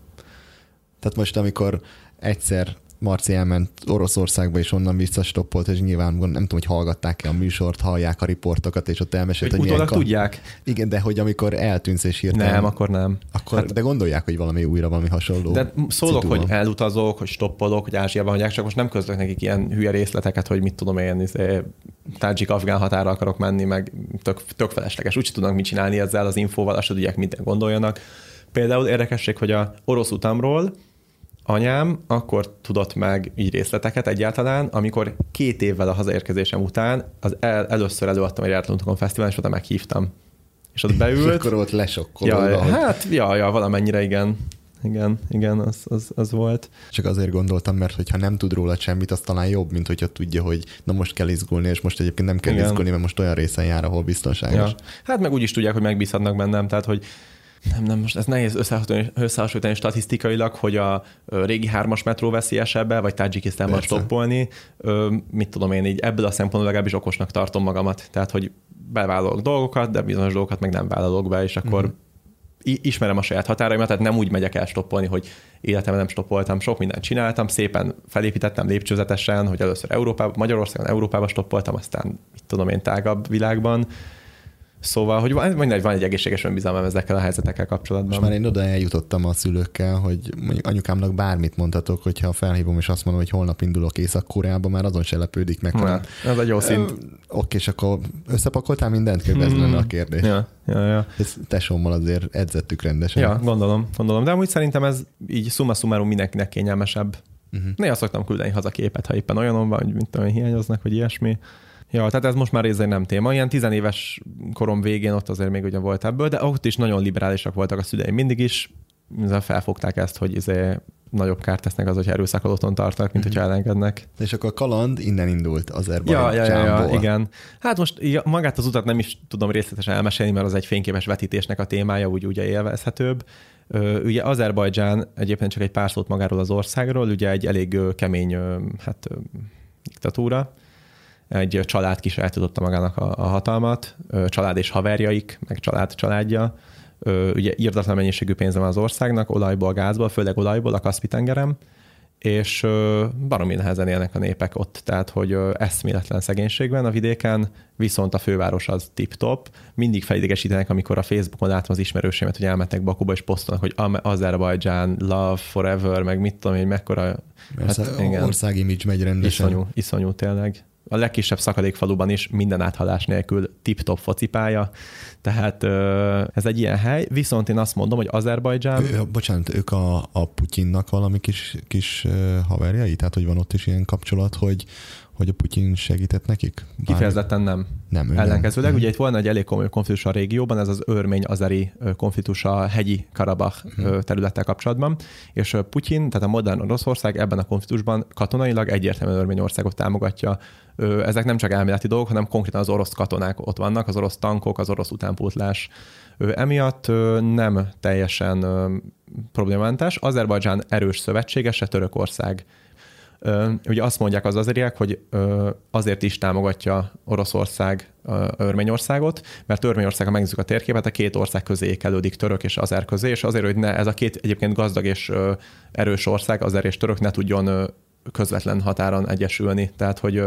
Tehát most, amikor egyszer Marci elment Oroszországba, és onnan visszastoppolt, és nyilván nem tudom, hogy hallgatták-e a műsort, hallják a riportokat, és ott elmesélt, Hogy hogy, utólag tudják? Igen, de hogy amikor eltűnsz és hirtelen... Nem, akkor nem. akkor hát, de gondolják, hogy valami újra, valami hasonló. De szólok, citu hogy elutazok, hogy stoppolok, hogy Ázsiában hagyják, csak most nem közlök nekik ilyen hülye részleteket, hogy mit tudom én, izé, tádzsik-afgán határa akarok menni, meg tök, tök felesleges. Úgy tudnak mit csinálni ezzel az infóval, azt tudják, mit gondoljanak. Például érdekesség, hogy a orosz utamról anyám akkor tudott meg így részleteket egyáltalán, amikor két évvel a hazaérkezésem után az el, először előadtam egy Járatlanutokon Fesztiválon, és oda meghívtam. És ott És beült. akkor ott lesokkolod. Ja, hát, ja, ja, valamennyire igen. Igen, igen, az, az, az volt. Csak azért gondoltam, mert hogyha nem tud róla semmit, az talán jobb, mint hogyha tudja, hogy na most kell izgulni, és most egyébként nem kell Igen. izgulni, mert most olyan részen jár, ahol biztonságos. Ja. Hát meg úgy is tudják, hogy megbízhatnak bennem, tehát hogy nem, nem, most ez nehéz összehasonlítani, összehasonlítani statisztikailag, hogy a régi hármas metró veszélyesebb, vagy Tajikisztánban stoppolni. Mit tudom én így, ebből a szempontból legalábbis okosnak tartom magamat. Tehát, hogy bevállalok dolgokat, de bizonyos dolgokat meg nem vállalok be, és akkor i- ismerem a saját határaimat, tehát nem úgy megyek el stoppolni, hogy életemben nem stoppoltam, sok mindent csináltam, szépen felépítettem lépcsőzetesen, hogy először Európában, Magyarországon, Európában stoppoltam, aztán mit tudom én tágabb világban, Szóval, hogy van, van, egy, van egy egészséges önbizalmam ezekkel a helyzetekkel kapcsolatban. Most már én oda eljutottam a szülőkkel, hogy anyukámnak bármit mondhatok, hogyha felhívom és azt mondom, hogy holnap indulok Észak-Koreába, már azon se lepődik meg. Na, ez egy jó szint. Oké, és akkor összepakoltál mindent? Kérdez hmm. lenne a kérdés. Ja, ja, ja. Ez tesómmal azért edzettük rendesen. Ja, gondolom, gondolom. De amúgy szerintem ez így summa summarum mindenkinek kényelmesebb. Uh-huh. Néha szoktam küldeni haza képet, ha éppen olyanon van, hogy mint tudom, hiányoznak, vagy ilyesmi. Ja, tehát ez most már részén nem téma. Ilyen tizenéves korom végén ott azért még ugye volt ebből, de ott is nagyon liberálisak voltak a szüleim mindig is. Felfogták ezt, hogy izé nagyobb kárt tesznek az, hogy erőszakot otthon tartanak, mint mm-hmm. hogyha elengednek. És akkor a kaland innen indult az ja, ja, ja, ja, igen. Hát most ja, magát az utat nem is tudom részletesen elmesélni, mert az egy fényképes vetítésnek a témája, úgy ugye élvezhetőbb. Ugye Azerbajdzsán egyébként csak egy pár szót magáról az országról, ugye egy elég kemény hát, diktatúra, egy család kisajátította magának a, a hatalmat, család és haverjaik, meg család családja. Ugye írdatlan mennyiségű pénze van az országnak, olajból, gázból, főleg olajból a Kaspi-tengeren, és baromi nehezen élnek a népek ott, tehát hogy eszméletlen szegénység van a vidéken, viszont a főváros az tip-top. Mindig felidegesítenek, amikor a Facebookon látom az ismerősémet, hogy elmentek Bakuba, és posztolnak, hogy Azerbajdzsán, love forever, meg mit tudom én, mekkora... Hát, igen, ország image megy rendesen. Iszonyú, iszonyú tényleg a legkisebb szakadékfaluban is minden áthalás nélkül tip-top focipálya, tehát ez egy ilyen hely, viszont én azt mondom, hogy Azerbajdzsán... Bocsánat, ők a, a Putyinnak valami kis, kis haverjai? Tehát, hogy van ott is ilyen kapcsolat, hogy hogy a Putyin segített nekik? Bár... Kifejezetten nem. Nem, Ellenkezőleg, nem. ugye itt volna egy elég komoly konfliktus a régióban, ez az örmény-azeri konfliktus a hegyi Karabach hmm. területtel kapcsolatban, és Putyin, tehát a modern Oroszország ebben a konfliktusban katonailag egyértelműen Örményországot támogatja. Ezek nem csak elméleti dolgok, hanem konkrétan az orosz katonák ott vannak, az orosz tankok, az orosz utánpótlás. Emiatt nem teljesen problémamentes. Azerbajdzsán erős szövetségese Törökország Ugye azt mondják az azeriek, hogy azért is támogatja Oroszország Örményországot, mert Örményország, ha megnézzük a térképet, a két ország közé ékelődik török és azer közé, és azért, hogy ne, ez a két egyébként gazdag és erős ország, azer és török ne tudjon közvetlen határon egyesülni. Tehát, hogy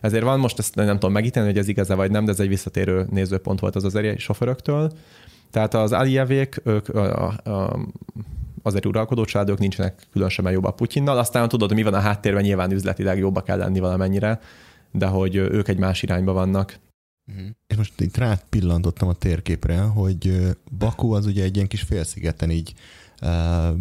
ezért van most ezt nem tudom megítélni, hogy ez igaz vagy nem, de ez egy visszatérő nézőpont volt az azeri sofőröktől. Tehát az Aliyevék, ők a, a, a azért uralkodó családok nincsenek különösebben jobb a Putyinnal. Aztán tudod, mi van a háttérben, nyilván üzletileg jobba kell lenni valamennyire, de hogy ők egy más irányba vannak. Uh-huh. És most itt rá pillantottam a térképre, hogy Baku az ugye egy ilyen kis félszigeten így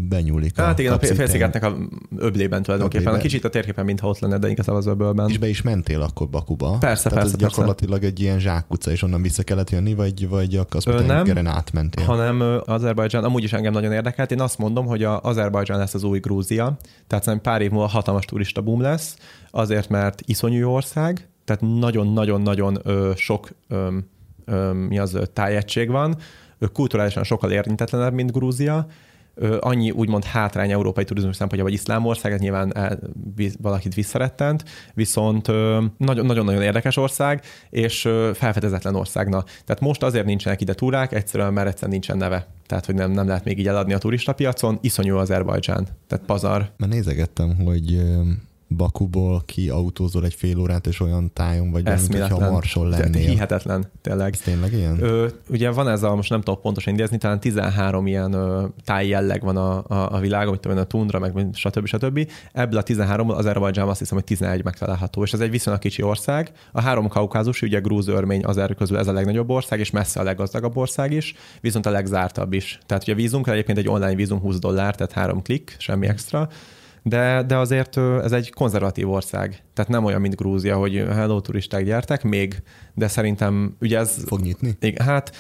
benyúlik. Hát a igen, a félszigetnek a öblében tulajdonképpen. Öblében. A kicsit a térképen, mintha ott lenne, de igazából az öbölben. És be is mentél akkor Bakuba? Persze, Tehát persze. Ez gyakorlatilag persze. egy ilyen zsákutca, és onnan vissza kellett jönni, vagy, vagy a Kaszpi-tengeren átmentél? hanem Azerbajdzsán, amúgy is engem nagyon érdekelt. Én azt mondom, hogy a Azerbajdzsán lesz az új Grúzia, tehát szerintem pár év múlva hatalmas turista boom lesz, azért, mert iszonyú ország, tehát nagyon-nagyon-nagyon sok ö, ö, mi az, tájegység van, kulturálisan sokkal érintetlenebb, mint Grúzia, annyi úgymond hátrány európai turizmus szempontjából, vagy iszlámország, ez nyilván el, valakit visszarettent, viszont nagyon-nagyon érdekes ország, és felfedezetlen országna. Tehát most azért nincsenek ide túrák, egyszerűen mert egyszerűen nincsen neve. Tehát, hogy nem, nem lehet még így eladni a turista piacon, iszonyú Azerbajdzsán, tehát pazar. Mert nézegettem, hogy Bakuból ki autózol egy fél órát, és olyan tájon vagy, mint hogyha Marson lennél. Hihetetlen, tényleg. Ez tényleg ilyen? Ö, ugye van ez a, most nem tudok pontosan idézni, talán 13 ilyen ö, táj jelleg van a, a, a világon, mint a tundra, meg stb. stb. Ebből a 13-ból Azerbajdzsán azt hiszem, hogy 11 megtalálható, és ez egy viszonylag kicsi ország. A három kaukázus, ugye grúz, örmény, azer közül ez a legnagyobb ország, és messze a leggazdagabb ország is, viszont a legzártabb is. Tehát ugye a vízunk egyébként egy online vízum 20 dollár, tehát három klik, semmi extra de, de azért ez egy konzervatív ország. Tehát nem olyan, mint Grúzia, hogy hello, turisták gyertek, még, de szerintem ugye ez... Fog nyitni? Igen, hát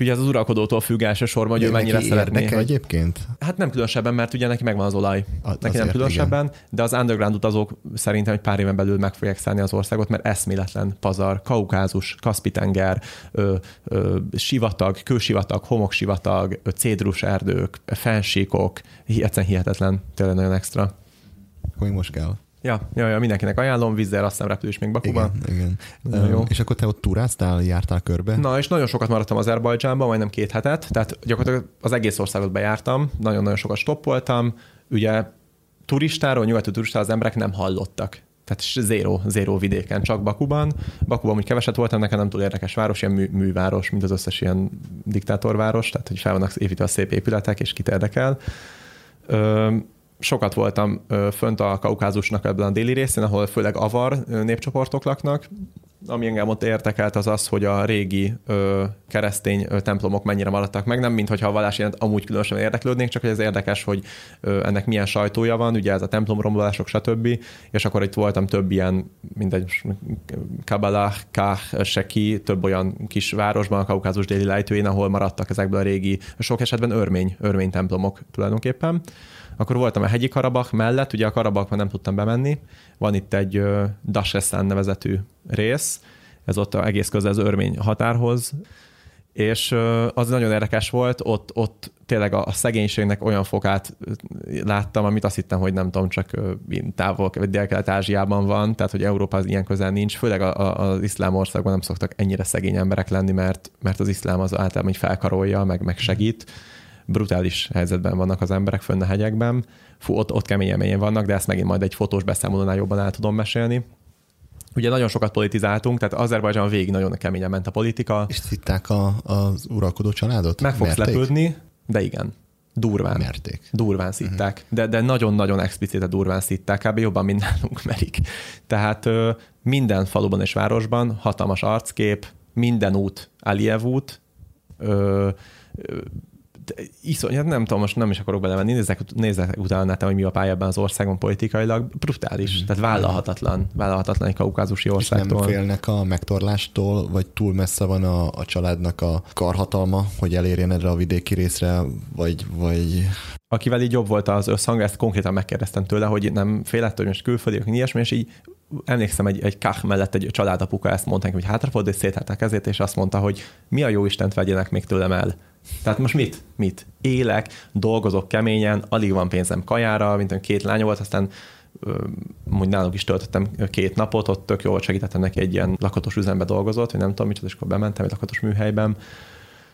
ugye ez az uralkodótól függ elsősorban, hogy ő mennyire szeretné. Hogy... egyébként? Hát nem különösebben, mert ugye neki megvan az olaj. A, neki nem különösebben, igen. de az underground utazók szerintem egy pár éven belül meg fogják szállni az országot, mert eszméletlen pazar, kaukázus, Kaspi-tenger, ö, ö, sivatag, kősivatag, homoksivatag, cédrus erdők, fensíkok, egyszerűen hihetetlen, tényleg nagyon extra. Hogy most kell? Ja, ja, ja, mindenkinek ajánlom, vízzel azt hiszem repülés még Bakuban. Igen, igen. jó. És akkor te ott turáztál, jártál körbe? Na, és nagyon sokat maradtam Azerbajdzsánban, majdnem két hetet, tehát gyakorlatilag az egész országot bejártam, nagyon-nagyon sokat stoppoltam, ugye turistáról, nyugati turistáról az emberek nem hallottak. Tehát zéro, zéro vidéken, csak Bakuban. Bakuban úgy keveset voltam, nekem nem túl érdekes város, ilyen mű, műváros, mint az összes ilyen diktátorváros, tehát hogy fel vannak építve a szép épületek, és kit érdekel. Ö, sokat voltam fönt a Kaukázusnak ebben a déli részén, ahol főleg avar népcsoportok laknak. Ami engem ott értekelt az az, hogy a régi ö, keresztény ö, templomok mennyire maradtak meg, nem mint hogyha a vallás ilyen amúgy különösen érdeklődnék, csak hogy ez érdekes, hogy ö, ennek milyen sajtója van, ugye ez a templomrombolások, stb. És akkor itt voltam több ilyen, mindegy, Kabbalah, Kah, Seki, több olyan kis városban, a Kaukázus déli lejtőjén, ahol maradtak ezekből a régi, sok esetben örmény, örmény templomok tulajdonképpen. Akkor voltam a hegyi Karabach mellett, ugye a Karabachban nem tudtam bemenni. Van itt egy Daseszen nevezetű rész, ez ott egész közel az örmény határhoz, és az nagyon érdekes volt, ott, ott tényleg a, szegénységnek olyan fokát láttam, amit azt hittem, hogy nem tudom, csak távol, dél-kelet-ázsiában van, tehát hogy Európa az ilyen közel nincs, főleg a, az iszlám országban nem szoktak ennyire szegény emberek lenni, mert, mert az iszlám az általában így felkarolja, meg, meg segít brutális helyzetben vannak az emberek fönn a hegyekben. Fú, ott, ott kemény élményen vannak, de ezt megint majd egy fotós beszámolónál jobban el tudom mesélni. Ugye nagyon sokat politizáltunk, tehát Azerbajdzsán végig nagyon keményen ment a politika. És szitták a, az uralkodó családot? Meg fogsz Merték? lepődni, de igen. Durván. Merték. Durván szitták. Uh-huh. De, de nagyon-nagyon explicite durván szitták, kb. jobban, mint nálunk merik. Tehát ö, minden faluban és városban hatalmas arckép, minden út Aliyev út, ö, ö, iszonyat, nem tudom, most nem is akarok belemenni, nézzek, nézzek utána, hogy mi a pálya ebben az országban politikailag, brutális, mm. tehát vállalhatatlan, vállalhatatlan egy kaukázusi országtól. És nem félnek a megtorlástól, vagy túl messze van a, a családnak a karhatalma, hogy elérjen erre a vidéki részre, vagy, vagy akivel így jobb volt az összhang, ezt konkrétan megkérdeztem tőle, hogy nem félett, hogy most külföldiek, ilyesmi, és így emlékszem, egy, egy kach mellett egy családapuka ezt mondta, hogy hátrafordult, széthálta a kezét, és azt mondta, hogy mi a jó Istent vegyenek még tőlem el. Tehát most mit? Mit? Élek, dolgozok keményen, alig van pénzem kajára, mint két lánya volt, aztán úgy náluk is töltöttem két napot, ott tök jól segítettem neki egy ilyen lakatos üzembe dolgozott, hogy nem tudom micsoda, és akkor bementem egy lakatos műhelyben.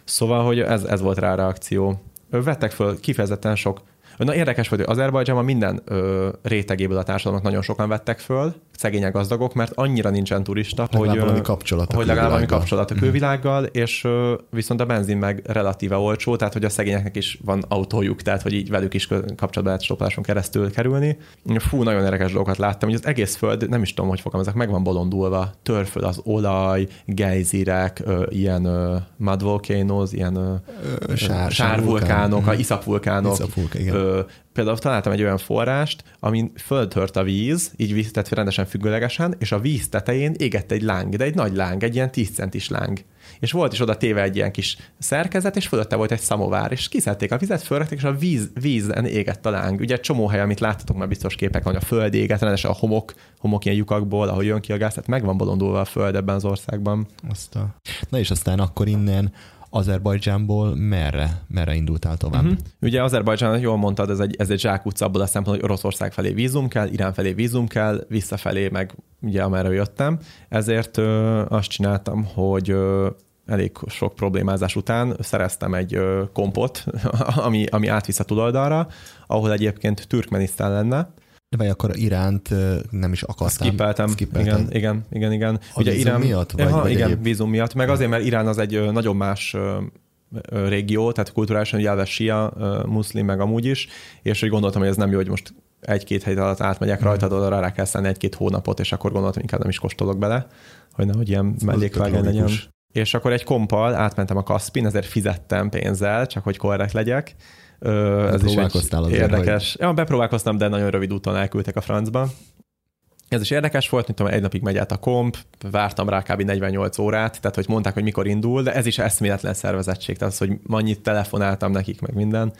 Szóval, hogy ez, ez volt rá a reakció. Vettek föl kifejezetten sok Na érdekes hogy Azerbajdzsánban minden ö, rétegéből a társadalomnak nagyon sokan vettek föl, szegények, gazdagok, mert annyira nincsen turista, legalább hogy, valami kapcsolat hogy legalább valami kapcsolat a mhm. külvilággal, mm. és ö, viszont a benzin meg relatíve olcsó, tehát hogy a szegényeknek is van autójuk, tehát hogy így velük is kapcsolatba lehet stopláson keresztül kerülni. Fú, nagyon érdekes dolgokat láttam, hogy az egész föld, nem is tudom, hogy fogom, ezek meg van bolondulva, törföld az olaj, gejzirek, ö, ilyen ö, mud volcanoes, ilyen ö, Sár, sárvulkánok, sár iszapvulkánok, iszapvulkán, igen például találtam egy olyan forrást, amin földtört a víz, így víz, tehát rendesen függőlegesen, és a víz tetején égett egy láng, de egy nagy láng, egy ilyen 10 centis láng. És volt is oda téve egy ilyen kis szerkezet, és fölötte volt egy szamovár, és kiszedték a vizet, fölrakták, és a víz, vízen égett a láng. Ugye csomó hely, amit láttatok már biztos képek, hogy a föld éget, rendesen a homok, homok ilyen lyukakból, ahol jön ki a gáz, tehát meg van bolondulva a föld ebben az országban. Azt. Na és aztán akkor innen Azerbajdzsánból merre, merre indultál tovább? Uh-huh. Ugye Azerbajdzsán, jól mondtad, ez egy, ez egy zsákutca abból a szempontból, hogy Oroszország felé vízum kell, Irán felé vízum kell, visszafelé meg ugye amerre jöttem. Ezért ö, azt csináltam, hogy ö, elég sok problémázás után szereztem egy ö, kompot, ami, ami átvisz a túloldalra, ahol egyébként Türkmenisztán lenne, vagy akkor Iránt nem is akartam. Skippeltem. Skippeltem. Igen, igen, igen, igen. A Ugye vízum Irán, miatt? Vagy, aha, vagy igen, egyéb... vízum miatt. Meg azért, mert Irán az egy nagyon más régió, tehát kulturálisan jelve sia, muszlim, meg amúgy is, és úgy gondoltam, hogy ez nem jó, hogy most egy-két hét alatt átmegyek hmm. rajta, oda rá kell szállni egy-két hónapot, és akkor gondoltam, inkább nem is kóstolok bele, hogy nehogy ilyen mellékvágány legyen. És akkor egy kompal átmentem a Kaspin, ezért fizettem pénzzel, csak hogy korrekt legyek, ez is egy érdekes. Hogy... Ja, bepróbálkoztam, de nagyon rövid úton elküldtek a francba. Ez is érdekes volt, mint tudom, egy napig megy át a komp, vártam rá kb. 48 órát, tehát hogy mondták, hogy mikor indul, de ez is eszméletlen szervezettség, tehát az, hogy annyit telefonáltam nekik, meg minden.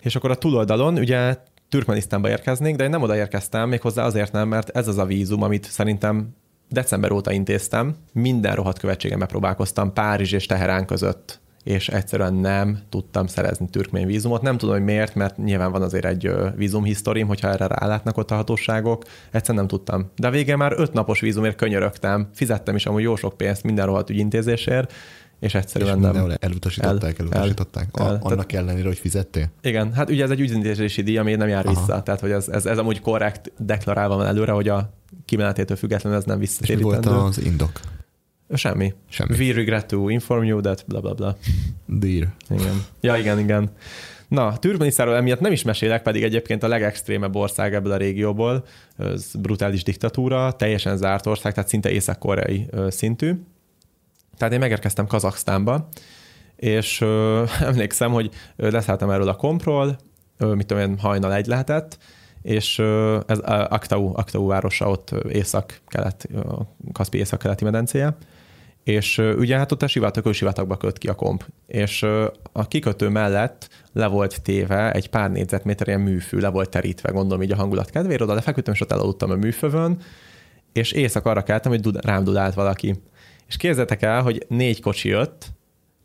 És akkor a túloldalon ugye Türkmenisztánba érkeznék, de én nem oda érkeztem, méghozzá azért nem, mert ez az a vízum, amit szerintem december óta intéztem, minden rohadt követségen megpróbálkoztam Párizs és Teherán között és egyszerűen nem tudtam szerezni türkmén vízumot. Nem tudom, hogy miért, mert nyilván van azért egy vízumhisztorim, hogyha erre rálátnak ott a hatóságok. Egyszerűen nem tudtam. De a végén már öt napos vízumért könyörögtem. Fizettem is amúgy jó sok pénzt minden rohadt ügyintézésért, és egyszerűen és nem. elutasították, el, elutasították. El, el, annak tehát, ellenére, hogy fizettél? Igen, hát ugye ez egy ügyintézési díj, ami nem jár Aha. vissza. Tehát, hogy ez, ez, ez amúgy korrekt deklarálva van előre, hogy a kimenetétől függetlenül ez nem visszatérítendő. És mi volt az indok? Semmi. Semmi. We regret to inform you that bla bla bla. Dear. Igen. Ja, igen, igen. Na, Türkmenisztáról emiatt nem is mesélek, pedig egyébként a legextrémebb ország ebből a régióból. Ez brutális diktatúra, teljesen zárt ország, tehát szinte észak-koreai szintű. Tehát én megérkeztem Kazaksztánba, és ö, emlékszem, hogy leszálltam erről a kompról, ö, mit tudom én, hajnal egy lehetett, és ö, ez Aktau, Aktau városa ott észak-kelet, Kaszpi észak-keleti medencéje, és ugye hát ott a sivatag, sivatagba köt ki a komp. És a kikötő mellett le volt téve egy pár négyzetméter ilyen műfű, le volt terítve, gondolom így a hangulat kedvéért, oda lefeküdtem, és ott elaludtam a műfövön, és éjszak arra keltem, hogy rám dudált valaki. És képzeljétek el, hogy négy kocsi jött,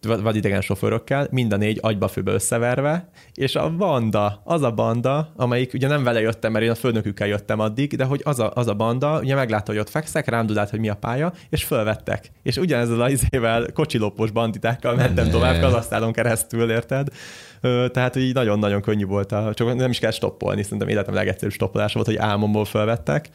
vagy idegen sofőrökkel, mind a négy agyba-főbe összeverve, és a banda, az a banda, amelyik ugye nem vele jöttem, mert én a főnökükkel jöttem addig, de hogy az a, az a banda, ugye meglátta, hogy ott fekszek, rám dudált, hogy mi a pálya, és fölvettek. És ugyanezzel az izével kocsilopos banditákkal mentem ne. tovább Kazasztánon keresztül, érted? Tehát így nagyon-nagyon könnyű volt, a, csak nem is kell stoppolni, szerintem életem legegyszerűbb stoppolás volt, hogy álmomból fölvettek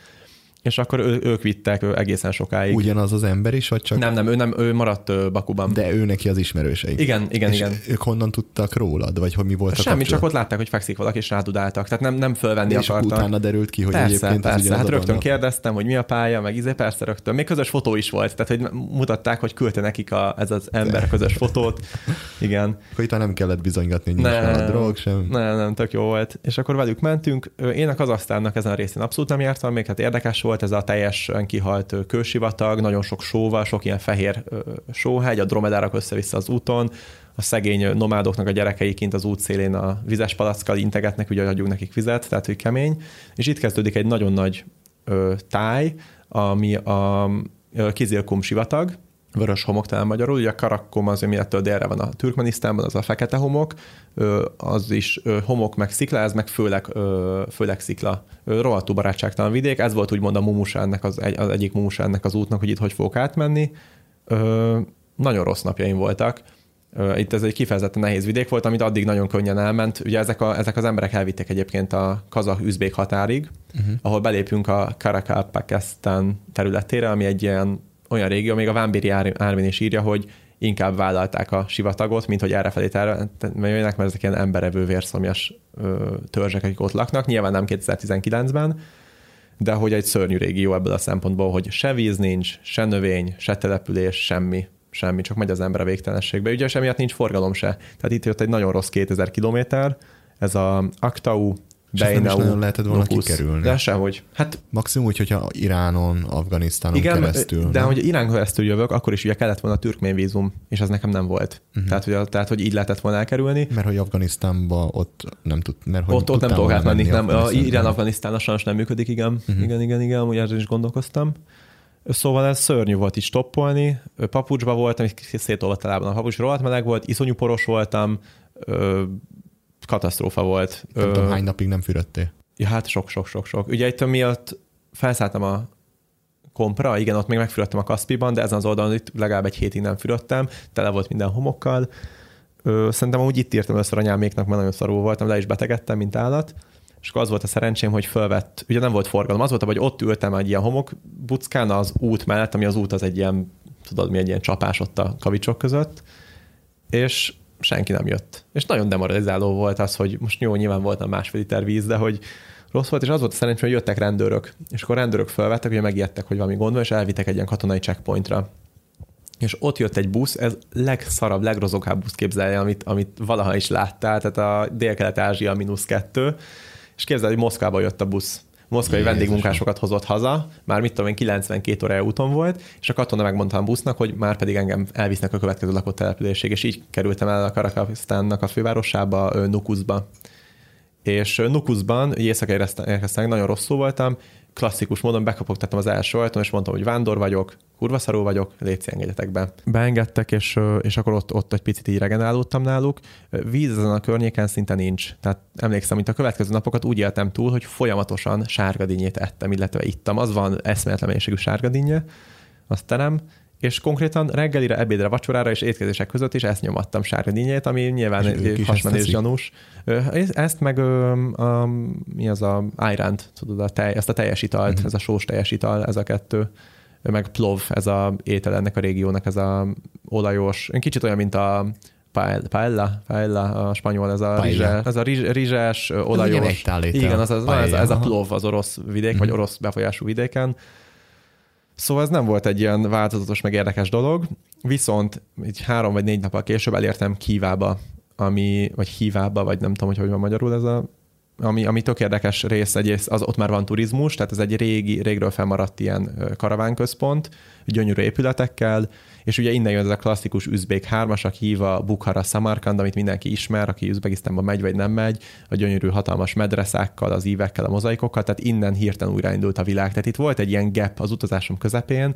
és akkor ő, ők vittek ő egészen sokáig. Ugyanaz az ember is, vagy csak? Nem, nem, ő, nem, ő maradt Bakuban. De ő neki az ismerősei. Igen, igen, és igen. ők honnan tudtak rólad, vagy hogy mi volt Semmi, a kapcsolat? csak ott látták, hogy fekszik valaki, és rádudáltak. Tehát nem, nem fölvenni és akartak. utána derült ki, hogy persze, egyébként persze, hát rögtön kérdeztem, hogy mi a pálya, meg izé, persze rögtön. Még közös fotó is volt, tehát hogy mutatták, hogy küldte nekik a, ez az ember közös fotót. Igen. Akkor itt nem kellett bizonygatni, hogy nincs a drog sem. Nem, nem, tök jó volt. És akkor velük mentünk. Én a Kazasztánnak ezen a részén abszolút nem jártam, még hát érdekes volt ez a teljesen kihalt kősivatag, nagyon sok sóval, sok ilyen fehér sóhegy, a dromedárak össze-vissza az úton, a szegény nomádoknak a gyerekei kint az útszélén a vizes palackkal integetnek, ugye adjunk nekik vizet, tehát hogy kemény. És itt kezdődik egy nagyon nagy ö, táj, ami a Kizilkum sivatag, vörös homok talán magyarul, ugye a Karakkom az, ami ettől délre van a Türkmenisztánban, az a fekete homok, az is homok meg szikla, ez meg főleg, főleg szikla. Rohadtú barátságtalan vidék, ez volt úgymond a mumusa ennek az, az egyik mumusa ennek az útnak, hogy itt hogy fogok átmenni. Nagyon rossz napjaim voltak. Itt ez egy kifejezetten nehéz vidék volt, amit addig nagyon könnyen elment. Ugye ezek, a, ezek az emberek elvitték egyébként a kazah-üzbék határig, uh-huh. ahol belépünk a Karakal-Pakistan területére, ami egy ilyen olyan régió, még a Vámbéri Árvin is írja, hogy inkább vállalták a sivatagot, mint hogy errefelé jönnek, mert ezek ilyen emberevő vérszomjas törzsek, akik ott laknak. Nyilván nem 2019-ben, de hogy egy szörnyű régió ebből a szempontból, hogy se víz nincs, se növény, se település, semmi, semmi, csak megy az ember a végtelenségbe. Ugye semmiatt nincs forgalom se. Tehát itt jött egy nagyon rossz 2000 kilométer, ez a Aktau de nem is nagyon lehetett volna Nukusz. kikerülni. De sehogy. Hát, Maximum úgy, hogyha Iránon, Afganisztánon igen, keresztül. De nem? hogy Irán keresztül jövök, akkor is ugye kellett volna a türkmén vízum, és az nekem nem volt. Uh-huh. Tehát, hogy, tehát, hogy így lehetett volna elkerülni. Mert hogy Afganisztánba ott nem tud, mert hogy ott, ott nem tudok átmenni. Nem, a Irán-Afganisztán sajnos nem működik, igen. Uh-huh. Igen, igen, igen, amúgy erről is gondolkoztam. Szóval ez szörnyű volt is stoppolni. Papucsba voltam, szétolvadt a papucs, rohadt meleg volt, iszonyú poros voltam, katasztrófa volt. Nem Ö... tudom, hány napig nem fürödtél? Ja, hát sok-sok-sok-sok. Ugye itt miatt felszálltam a kompra, igen, ott még megfürödtem a Kaszpiban, de ezen az oldalon itt legalább egy hétig nem fürödtem, tele volt minden homokkal. Ö, szerintem úgy itt írtam össze anyáméknak, mert nagyon szarul voltam, le is betegedtem, mint állat. És akkor az volt a szerencsém, hogy fölvett, ugye nem volt forgalom, az volt, hogy ott ültem egy ilyen homokbuckán az út mellett, ami az út az egy ilyen, tudod mi, egy ilyen csapás ott a kavicsok között, és senki nem jött. És nagyon demoralizáló volt az, hogy most jó, nyilván voltam másfél liter víz, de hogy rossz volt, és az volt a szerencsém, hogy jöttek rendőrök, és akkor rendőrök felvettek, hogy megijedtek, hogy valami gond van, és elvittek egy ilyen katonai checkpointra. És ott jött egy busz, ez legszarabb, legrozogább busz képzelje, amit, amit valaha is láttál, tehát a Dél-Kelet-Ázsia mínusz kettő, és képzeld, hogy Moszkvába jött a busz moszkvai Jézus. vendégmunkásokat hozott haza, már mit tudom én, 92 óra úton volt, és a katona megmondta a busznak, hogy már pedig engem elvisznek a következő lakott településig, és így kerültem el a Karakapisztánnak a fővárosába, Nukuszba. És Nukuszban, éjszaka érkeztem, nagyon rosszul voltam, klasszikus módon bekapogtattam az első ajtón, és mondtam, hogy vándor vagyok, kurva szarú vagyok, légy engedjetek be. Beengedtek, és, és akkor ott, ott egy picit így regenerálódtam náluk. Víz ezen a környéken szinte nincs. Tehát emlékszem, mint a következő napokat úgy éltem túl, hogy folyamatosan sárgadínyét ettem, illetve ittam. Az van eszméletlen mennyiségű sárgadínje, azt terem, és konkrétan reggelire, ebédre, vacsorára és étkezések között is ezt nyomattam sárgadínyét, ami nyilván hasmenés gyanús. Ezt meg a, mi az a Iránt, tudod, a tej, ezt a teljes italt, uh-huh. ez a sós teljes ital, ez a kettő meg plov, ez a étel ennek a régiónak, ez a olajos, kicsit olyan, mint a paella, paella a spanyol, ez a, rizse, ez a rizses, olajos. Igen, az, az, ez, ez a plov az orosz vidék, uh-huh. vagy orosz befolyású vidéken. Szóval ez nem volt egy ilyen változatos, meg érdekes dolog, viszont egy három vagy négy nappal később elértem Kívába, ami, vagy Hívába, vagy nem tudom, hogy hogy van magyarul ez a ami, ami tök érdekes rész, egyrészt az ott már van turizmus, tehát ez egy régi, régről felmaradt ilyen karavánközpont, gyönyörű épületekkel, és ugye innen jön ez a klasszikus üzbék hármas, aki hív Bukhara Samarkand, amit mindenki ismer, aki Üzbegisztánba megy vagy nem megy, a gyönyörű hatalmas medreszákkal, az ívekkel, a mozaikokkal, tehát innen hirtelen újraindult a világ. Tehát itt volt egy ilyen gap az utazásom közepén,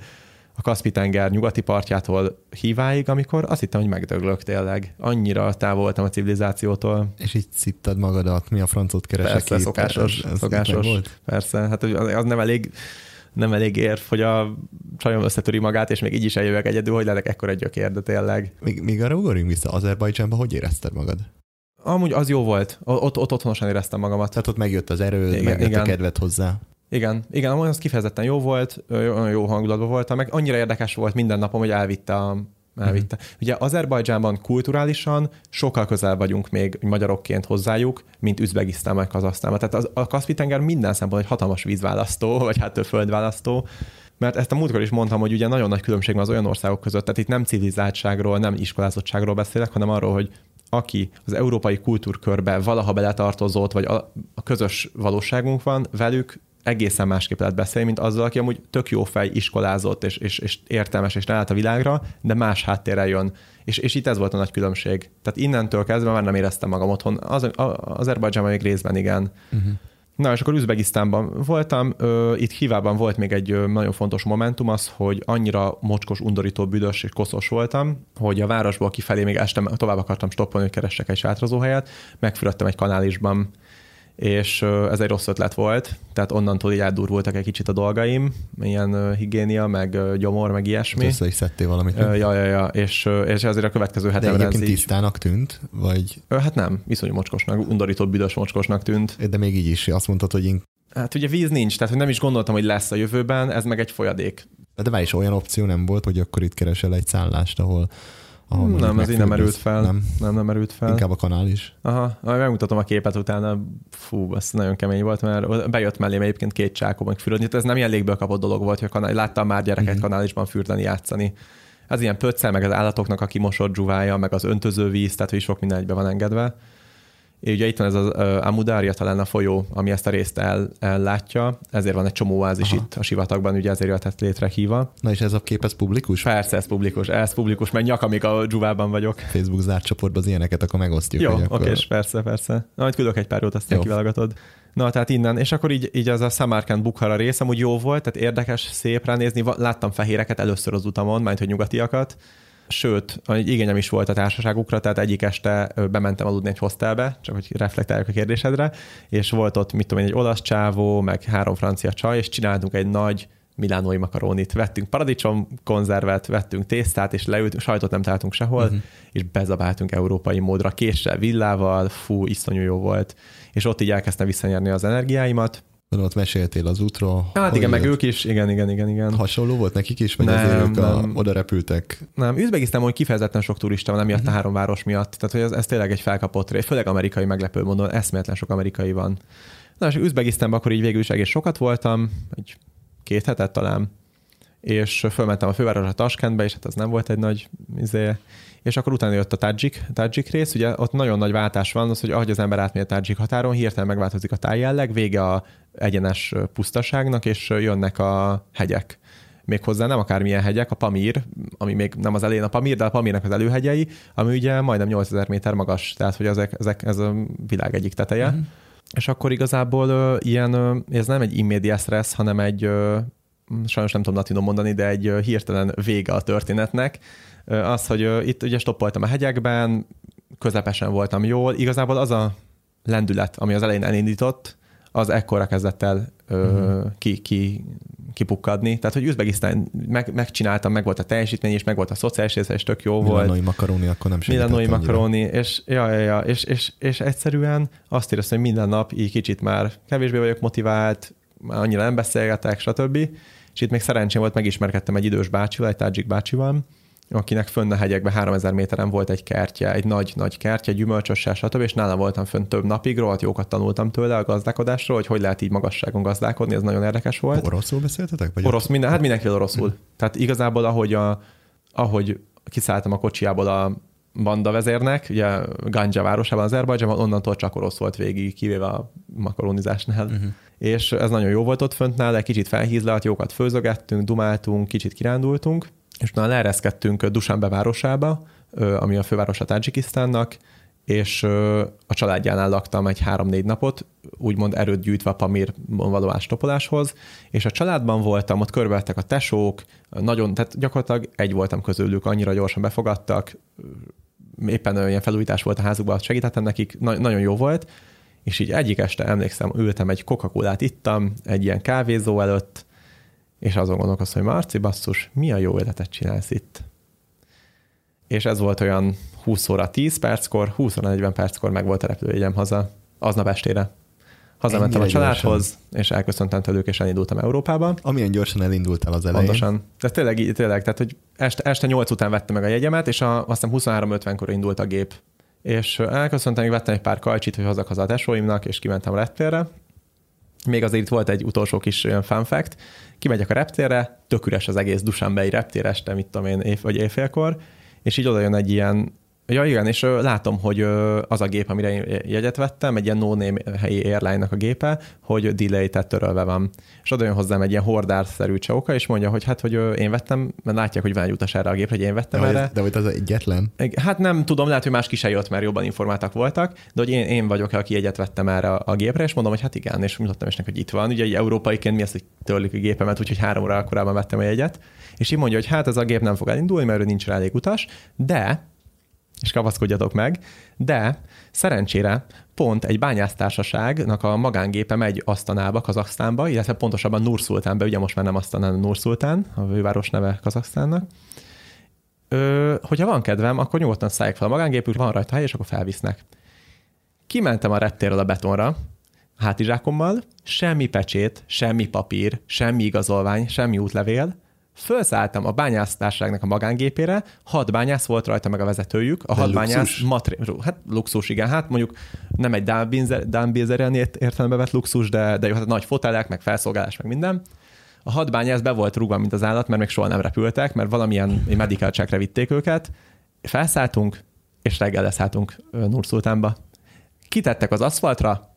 a Kaspi-tenger nyugati partjától híváig, amikor azt hittem, hogy megdöglök tényleg. Annyira távol voltam a civilizációtól. És így szittad magadat, mi a francot keresek Persze, itt? szokásos, ez, ez szokásos. Volt? Persze, hát az nem elég nem elég érv, hogy a csajom összetöri magát, és még így is eljövök egyedül, hogy legyek ekkor egy gyökér, de tényleg. Még, még arra ugorjunk vissza, Azerbajdzsánba hogy érezted magad? Amúgy az jó volt. Ott, ott otthonosan éreztem magamat. Tehát ott megjött az erő, igen, megjött igen. a kedved hozzá. Igen, igen, amúgy az kifejezetten jó volt, olyan jó hangulatban voltam, meg annyira érdekes volt minden napom, hogy elvitte a, elvitte. Mm. Ugye Azerbajdzsánban kulturálisan sokkal közel vagyunk még magyarokként hozzájuk, mint Üzbegisztán meg Kazasztán. Tehát az, a Kaszpi-tenger minden szempontból egy hatalmas vízválasztó, vagy hát földválasztó, mert ezt a múltkor is mondtam, hogy ugye nagyon nagy különbség van az olyan országok között, tehát itt nem civilizáltságról, nem iskolázottságról beszélek, hanem arról, hogy aki az európai kultúrkörbe valaha beletartozott, vagy a, a közös valóságunk van, velük egészen másképp lehet beszélni, mint azzal, aki amúgy tök jó fej, iskolázott, és, és, és értelmes, és ráállt a világra, de más háttérrel jön. És, és itt ez volt a nagy különbség. Tehát innentől kezdve már nem éreztem magam otthon. Az, Azerbajdzsánban még részben igen. Uh-huh. Na, és akkor Üzbegisztánban voltam, itt Hívában volt még egy nagyon fontos momentum az, hogy annyira mocskos, undorító, büdös és koszos voltam, hogy a városból kifelé még este tovább akartam stoppolni, hogy keressek egy sátrazóhelyet, megfürödtem egy kanálisban, és ez egy rossz ötlet volt, tehát onnantól így átdurvultak egy kicsit a dolgaim, ilyen higiénia, meg gyomor, meg ilyesmi. Össze is szedtél valamit. Ja, ja, ja, és, és azért a következő hetemben De egyébként így... tisztának tűnt, vagy? Hát nem, viszonyú mocskosnak, undorító büdös mocskosnak tűnt. De még így is azt mondtad, hogy én... Hát ugye víz nincs, tehát hogy nem is gondoltam, hogy lesz a jövőben, ez meg egy folyadék. De már is olyan opció nem volt, hogy akkor itt keresel egy szállást, ahol ahol nem, ez így nem merült fel. Nem. nem, nem merült fel. Inkább a kanál is. Aha, megmutatom a képet utána, fú, ez nagyon kemény volt, mert bejött mellém egyébként két csákó meg fürödni. Ez nem ilyen légből kapott dolog volt, hogy kanál, láttam már gyereket mm-hmm. kanálisban fürdeni, játszani. Ez ilyen pöccel, meg az állatoknak a kimosott zsuvája, meg az öntözővíz, tehát hogy sok minden egybe van engedve. Ugye itt van ez az Amudária talán a folyó, ami ezt a részt el, ellátja, ezért van egy csomó oázis itt a sivatagban, ugye ezért jöhetett létre híva. Na és ez a kép, ez publikus? Persze, ez publikus, ez publikus, mert nyak, amíg a dzsuvában vagyok. Facebook zárt csoportban az ilyeneket akkor megosztjuk. Jó, oké, akkor... persze, persze. Na, majd küldök egy pár jót, azt kiválogatod. Na, tehát innen, és akkor így, így az a Samarkand Bukhara rész amúgy jó volt, tehát érdekes, szép ránézni. Láttam fehéreket először az utamon, majd hogy nyugatiakat, Sőt, egy igényem is volt a társaságukra, tehát egyik este bementem aludni egy hostelbe, csak hogy reflektáljak a kérdésedre, és volt ott, mit tudom én, egy olasz csávó, meg három francia csaj, és csináltunk egy nagy milánói makarónit. Vettünk paradicsom konzervet, vettünk tésztát, és leültünk, sajtot nem találtunk sehol, uh-huh. és bezabáltunk európai módra, késsel, villával, fú, iszonyú jó volt. És ott így elkezdtem visszanyerni az energiáimat, ott meséltél az útról. Hát igen, meg ők is, igen, igen, igen, igen. Hasonló volt nekik is, vagy nem, azért ők a, oda repültek? Nem, Üzbegisztán, hogy kifejezetten sok turista van, emiatt uh-huh. a három város miatt. Tehát, hogy ez, ez tényleg egy felkapott rész, főleg amerikai meglepő mondom, eszméletlen sok amerikai van. Na, és Üzbegisztánban akkor így végül is egész sokat voltam, egy két hetet talán, és fölmentem a fővárosra Taskentbe, és hát az nem volt egy nagy izé, és akkor utána jött a Tajik, Tajik rész, ugye ott nagyon nagy váltás van, az, hogy ahogy az ember átmegy a Tajik határon, hirtelen megváltozik a tájjelleg, vége a egyenes pusztaságnak, és jönnek a hegyek méghozzá nem akármilyen hegyek, a Pamír, ami még nem az elején a Pamír, de a Pamírnak az előhegyei, ami ugye majdnem 8000 méter magas, tehát hogy ezek, ezek ez a világ egyik teteje. Uh-huh és akkor igazából ö, ilyen, ö, ez nem egy immediate stress, hanem egy, ö, sajnos nem tudom latinon mondani, de egy ö, hirtelen vége a történetnek. Ö, az, hogy ö, itt ugye stoppoltam a hegyekben, közepesen voltam jól. Igazából az a lendület, ami az elején elindított, az ekkora kezdett el ö, uh-huh. ki, ki, kipukkadni. Tehát, hogy Üzbegisztán meg, megcsináltam, meg volt a teljesítmény, és meg volt a szociális része, és tök jó Milánói volt. Milánói makaroni akkor nem annyira. makaroni, és, ja, ja, ja, és, és, és, egyszerűen azt éreztem, hogy minden nap így kicsit már kevésbé vagyok motivált, már annyira nem beszélgetek, stb. És itt még szerencsém volt, megismerkedtem egy idős bácsival, egy tádzsik bácsival, akinek fönn a hegyekben 3000 méteren volt egy kertje, egy nagy-nagy kertje, gyümölcsössel, stb. És nála voltam fönn több napig, rohadt jókat tanultam tőle a gazdálkodásról, hogy hogy lehet így magasságon gazdálkodni, ez nagyon érdekes volt. Oroszul beszéltetek? Vagy Orosz, minden, hát mindenki oroszul. Tehát igazából, ahogy, a, ahogy kiszálltam a kocsiából a banda vezérnek, ugye Ganja városában, Azerbajdzsánban, onnantól csak orosz volt végig, kivéve a makaronizásnál. Uh-huh. És ez nagyon jó volt ott fönt nála, kicsit felhízlalt, jókat főzögettünk, dumáltunk, kicsit kirándultunk, és utána leereszkedtünk Dusanbe városába, ami a fővárosa Tajikisztánnak, és a családjánál laktam egy három-négy napot, úgymond erőt gyűjtve a Pamír való ástopoláshoz, és a családban voltam, ott körbevettek a tesók, nagyon, tehát gyakorlatilag egy voltam közülük, annyira gyorsan befogadtak, éppen olyan felújítás volt a házukban, segítettem nekik, na- nagyon jó volt, és így egyik este emlékszem, ültem egy coca ittam, egy ilyen kávézó előtt, és azon gondolkoztam, hogy Marci, basszus, mi a jó életet csinálsz itt? És ez volt olyan 20 óra 10 perckor, 20 óra 40 perckor meg volt a repülőjegyem haza, aznap estére. Hazamentem a családhoz, gyorsan. és elköszöntem tőlük, és elindultam Európába. Amilyen gyorsan elindultál az elején. Pontosan. De tényleg, tényleg tehát, hogy este, este 8 után vettem meg a jegyemet, és a, azt hiszem 23.50-kor indult a gép. És elköszöntem, még vettem egy pár kajcsit, hogy hozzak haza a tesóimnak, és kimentem a reptérre. Még azért itt volt egy utolsó kis olyan fun fact. Kimegyek a reptérre, tök üres az egész Dusanbei reptér este, mit tudom én, év, vagy éjfélkor, és így oda jön egy ilyen Ja, igen, és látom, hogy az a gép, amire én jegyet vettem, egy ilyen no-name helyi airline-nak a gépe, hogy delay, tehát törölve van. És oda jön hozzám egy ilyen hordárszerű csóka, és mondja, hogy hát, hogy én vettem, mert látják, hogy van egy utas erre a gépre, hogy én vettem De, erre. hogy, de hogy az egyetlen? Hát nem tudom, lehet, hogy más ki se jött, mert jobban informáltak voltak, de hogy én, én vagyok, aki egyet vettem erre a, a gépre, és mondom, hogy hát igen, és mutattam is neki, hogy itt van. Ugye egy európaiként mi az, hogy törlik a gépemet, úgyhogy három óra korábban vettem a jegyet, és így mondja, hogy hát ez a gép nem fog elindulni, mert ő nincs rá elég utas, de és kapaszkodjatok meg, de szerencsére pont egy bányásztársaságnak a magángépe megy Asztanába, Kazaksztánba, illetve pontosabban Nurszultánba, ugye most már nem Asztanán, Nurszultán, a főváros neve Kazaksztánnak. Ö, hogyha van kedvem, akkor nyugodtan szállják fel a magángépük, van rajta hely, és akkor felvisznek. Kimentem a reptérről a betonra, hátizsákommal, semmi pecsét, semmi papír, semmi igazolvány, semmi útlevél, Fölszálltam a bányásztárságnak a magángépére, hat bányász volt rajta meg a vezetőjük. A De hat luxus? bányász matri- hát luxus, igen. Hát mondjuk nem egy Dánbézeren értelembe vett luxus, de, de jó, hát nagy fotelek, meg felszolgálás, meg minden. A hat bányász be volt rúgva, mint az állat, mert még soha nem repültek, mert valamilyen medical checkre vitték őket. Felszálltunk, és reggel leszálltunk Nurszultánba. Kitettek az aszfaltra,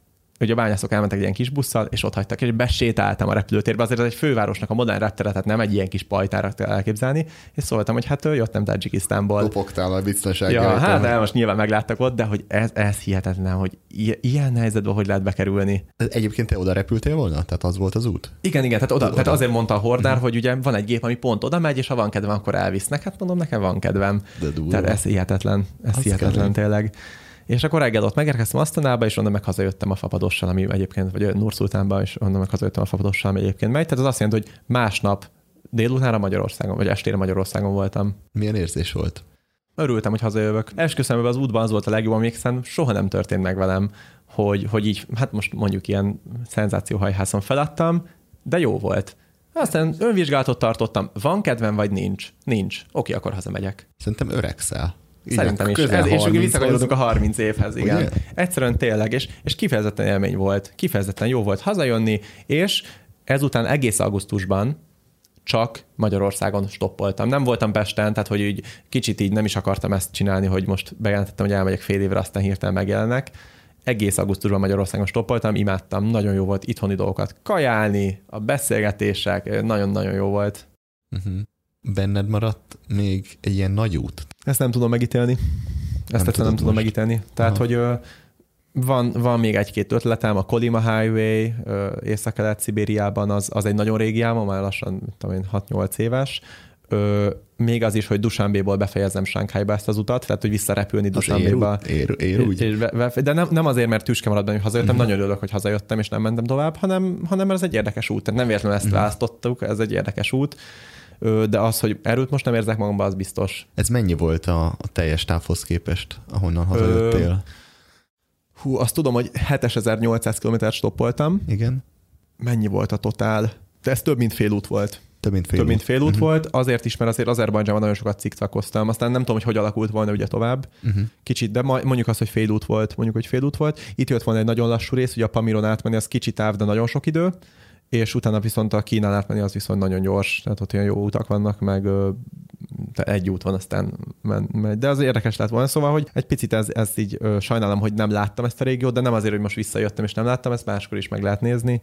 hogy a bányászok elmentek egy ilyen kis busszal, és ott hagytak, és besétáltam a repülőtérbe. Azért ez egy fővárosnak a modern reptere, tehát nem egy ilyen kis pajtára kell elképzelni. És szóltam, hogy hát jöttem Tajikisztánból. Kopogtál a biztonsági Ja, hát de most nyilván megláttak ott, de hogy ez, ez hihetetlen, hogy ilyen helyzetben hogy lehet bekerülni. Egyébként te oda repültél volna? Tehát az volt az út? Igen, igen, tehát, oda, Oda. tehát azért mondta a hordár, hogy ugye van egy gép, ami pont oda megy, és ha van kedvem, akkor elvisznek. Hát mondom, nekem van kedvem. De durva. Tehát ez hihetetlen, ez Az hihetetlen kemény. tényleg. És akkor reggel ott megérkeztem Asztanába, és onnan meg hazajöttem a Fapadossal, ami egyébként, vagy Nurszultánba, és onnan meg hazajöttem a Fapadossal, ami egyébként megy. Tehát az azt jelenti, hogy másnap délutánra Magyarországon, vagy estére Magyarországon voltam. Milyen érzés volt? Örültem, hogy hazajövök. Esküszöm, az útban az volt a legjobb, szerintem soha nem történt meg velem, hogy, hogy így, hát most mondjuk ilyen szenzációhajhászon feladtam, de jó volt. Aztán önvizsgálatot tartottam. Van kedvem, vagy nincs? Nincs. Oké, akkor hazamegyek. Szerintem öregszel. Így Szerintem is. közel és ugye 30-hoz. visszakanyarodunk a 30 évhez, igen. Ugye? Egyszerűen tényleg, és, és kifejezetten élmény volt. Kifejezetten jó volt hazajönni, és ezután egész augusztusban csak Magyarországon stoppoltam. Nem voltam Pesten, tehát hogy így kicsit így nem is akartam ezt csinálni, hogy most bejelentettem, hogy elmegyek fél évre, aztán hirtelen megjelenek. Egész augusztusban Magyarországon stoppoltam, imádtam, nagyon jó volt itthoni dolgokat kajálni, a beszélgetések, nagyon-nagyon jó volt. Uh-huh. Benned maradt még egy ilyen nagy út. Ezt nem tudom megítélni. Ezt Nem nem, tudom most. megítélni. Tehát, Aha. hogy van, van még egy-két ötletem, a Kolima Highway észak-kelet-szibériában az, az egy nagyon régi álma, már lassan tudom én, 6-8 éves. Ö, még az is, hogy Dushanbéból befejezem Sánkhájba ezt az utat, tehát hogy visszarepülni Dushanbéba. Ér, ér, ér, úgy. De nem, nem azért, mert tüske maradban, hogy hazajöttem, uh-huh. nagyon örülök, hogy hazajöttem, és nem mentem tovább, hanem, hanem ez egy érdekes út. Nem véletlenül ezt uh-huh. választottuk, ez egy érdekes út de az, hogy erőt most nem érzek magamban, az biztos. Ez mennyi volt a, a teljes távhoz képest, ahonnan hazajöttél? Ö, hú, azt tudom, hogy 7800 km stoppoltam. Igen. Mennyi volt a totál? De ez több, mint fél út volt. Több mint fél Több út. mint fél út uh-huh. volt, azért is, mert azért Azerbajdzsánban nagyon sokat cikcakoztam. Aztán nem tudom, hogy hogy alakult volna ugye tovább. Uh-huh. Kicsit, de mondjuk azt, hogy fél út volt, mondjuk, hogy fél út volt. Itt jött volna egy nagyon lassú rész, ugye a Pamiron átmenni, az kicsit táv, de nagyon sok idő és utána viszont a Kínán átmenni az viszont nagyon gyors, tehát ott ilyen jó utak vannak, meg egy út van, aztán megy. De az érdekes lett volna. Szóval, hogy egy picit ez, ez így sajnálom, hogy nem láttam ezt a régiót, de nem azért, hogy most visszajöttem és nem láttam, ezt máskor is meg lehet nézni.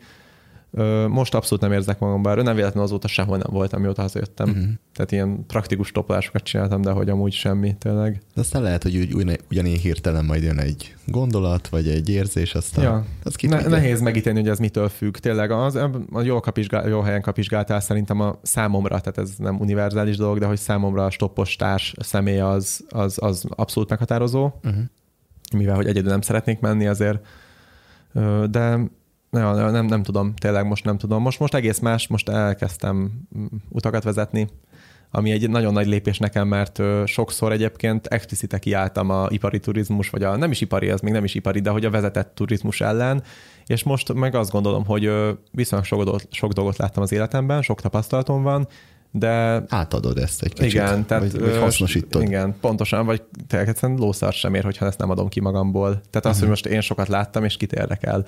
Most abszolút nem érzek magam, bár nem véletlenül azóta sehol nem voltam, mióta hazajöttem. Uh-huh. Tehát ilyen praktikus toplásokat csináltam, de hogy amúgy semmi, tényleg. De aztán lehet, hogy úgy, ugyanígy hirtelen majd jön egy gondolat, vagy egy érzés, aztán ja. az ne, Nehéz megítélni, hogy ez mitől függ. Tényleg az, a jó, kapizsgál, jó helyen kapizsgáltál szerintem a számomra, tehát ez nem univerzális dolog, de hogy számomra a stoppos társ személy az, az, az abszolút meghatározó. Uh-huh. Mivel, hogy egyedül nem szeretnék menni, azért de Ja, nem, nem tudom, tényleg most nem tudom. Most, most egész más, most elkezdtem utakat vezetni, ami egy nagyon nagy lépés nekem, mert sokszor egyébként explicite kiálltam a ipari turizmus, vagy a nem is ipari, ez még nem is ipari, de hogy a vezetett turizmus ellen, és most meg azt gondolom, hogy viszonylag sok dolgot, sok dolgot láttam az életemben, sok tapasztalatom van, de... Átadod ezt egy kicsit, igen, tehát, vagy, vagy hasznosítod. Igen, pontosan, vagy tényleg egyszerűen lószart sem ér, hogyha ezt nem adom ki magamból. Tehát uh-huh. azt, hogy most én sokat láttam, és kit érdekel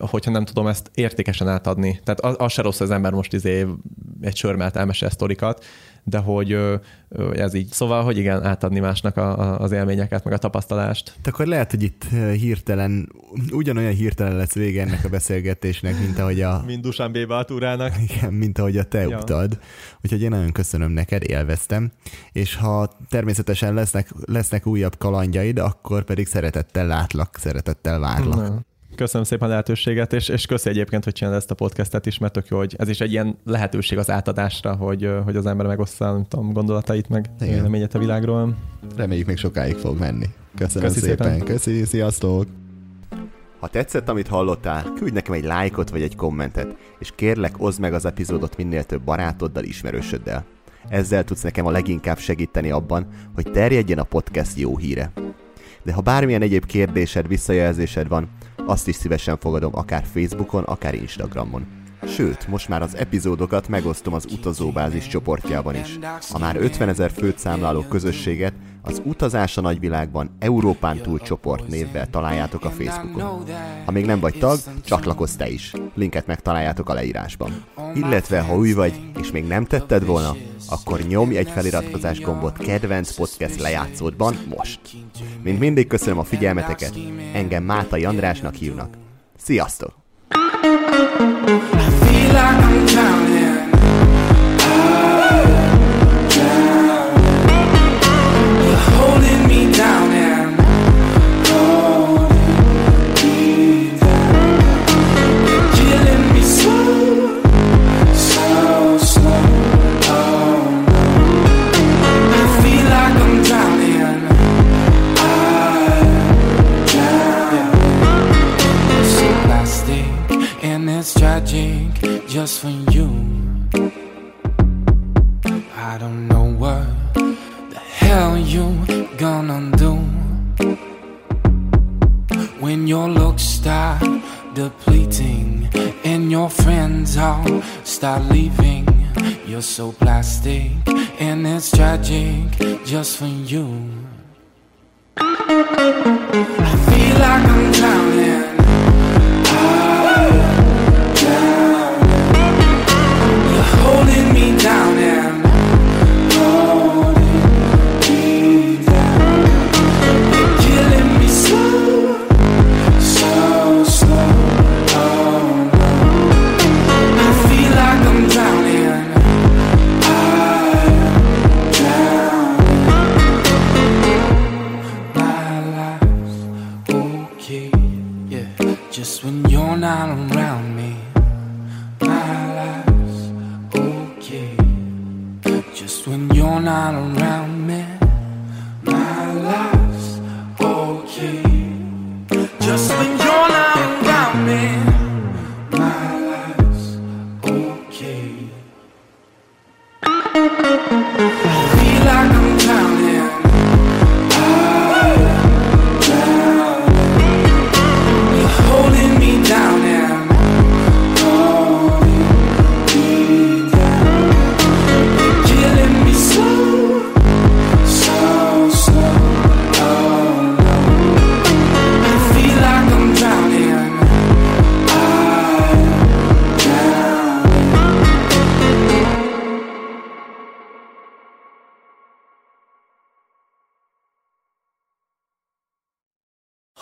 hogyha nem tudom ezt értékesen átadni. Tehát az, az se rossz, az ember most izé egy sörmelt elmesél sztorikat, de hogy ez így. Szóval, hogy igen, átadni másnak a, a, az élményeket, meg a tapasztalást. De akkor lehet, hogy itt hirtelen, ugyanolyan hirtelen lesz vége ennek a beszélgetésnek, mint ahogy a... Mint Dusan B. túrának. Igen, mint ahogy a te ja. utad. Úgyhogy én nagyon köszönöm neked, élveztem. És ha természetesen lesznek, lesznek újabb kalandjaid, akkor pedig szeretettel látlak, szeretettel várlak. Na. Köszönöm szépen a lehetőséget, és, és köszi egyébként, hogy csinálod ezt a podcastet is, mert tök jó, hogy ez is egy ilyen lehetőség az átadásra, hogy, hogy az ember megoszta nem tudom, gondolatait, meg véleményet a világról. Reméljük még sokáig fog menni. Köszönöm köszi szépen. szépen. Köszi, sziasztok! Ha tetszett, amit hallottál, küldj nekem egy lájkot vagy egy kommentet, és kérlek, oszd meg az epizódot minél több barátoddal, ismerősöddel. Ezzel tudsz nekem a leginkább segíteni abban, hogy terjedjen a podcast jó híre. De ha bármilyen egyéb kérdésed, visszajelzésed van, azt is szívesen fogadom akár Facebookon, akár Instagramon. Sőt, most már az epizódokat megosztom az utazóbázis csoportjában is. A már 50 ezer főt számláló közösséget az Utazás a Nagyvilágban Európán túl csoport névvel találjátok a Facebookon. Ha még nem vagy tag, csatlakozz te is. Linket megtaláljátok a leírásban. Illetve, ha új vagy, és még nem tetted volna, akkor nyomj egy feliratkozás gombot kedvenc podcast lejátszódban most. Mint mindig köszönöm a figyelmeteket, engem Mátai Andrásnak hívnak. Sziasztok! I feel like I'm. Just for you. I don't know what the hell you gonna do when your looks start depleting and your friends all start leaving. You're so plastic and it's tragic just for you. I feel like I'm drowning.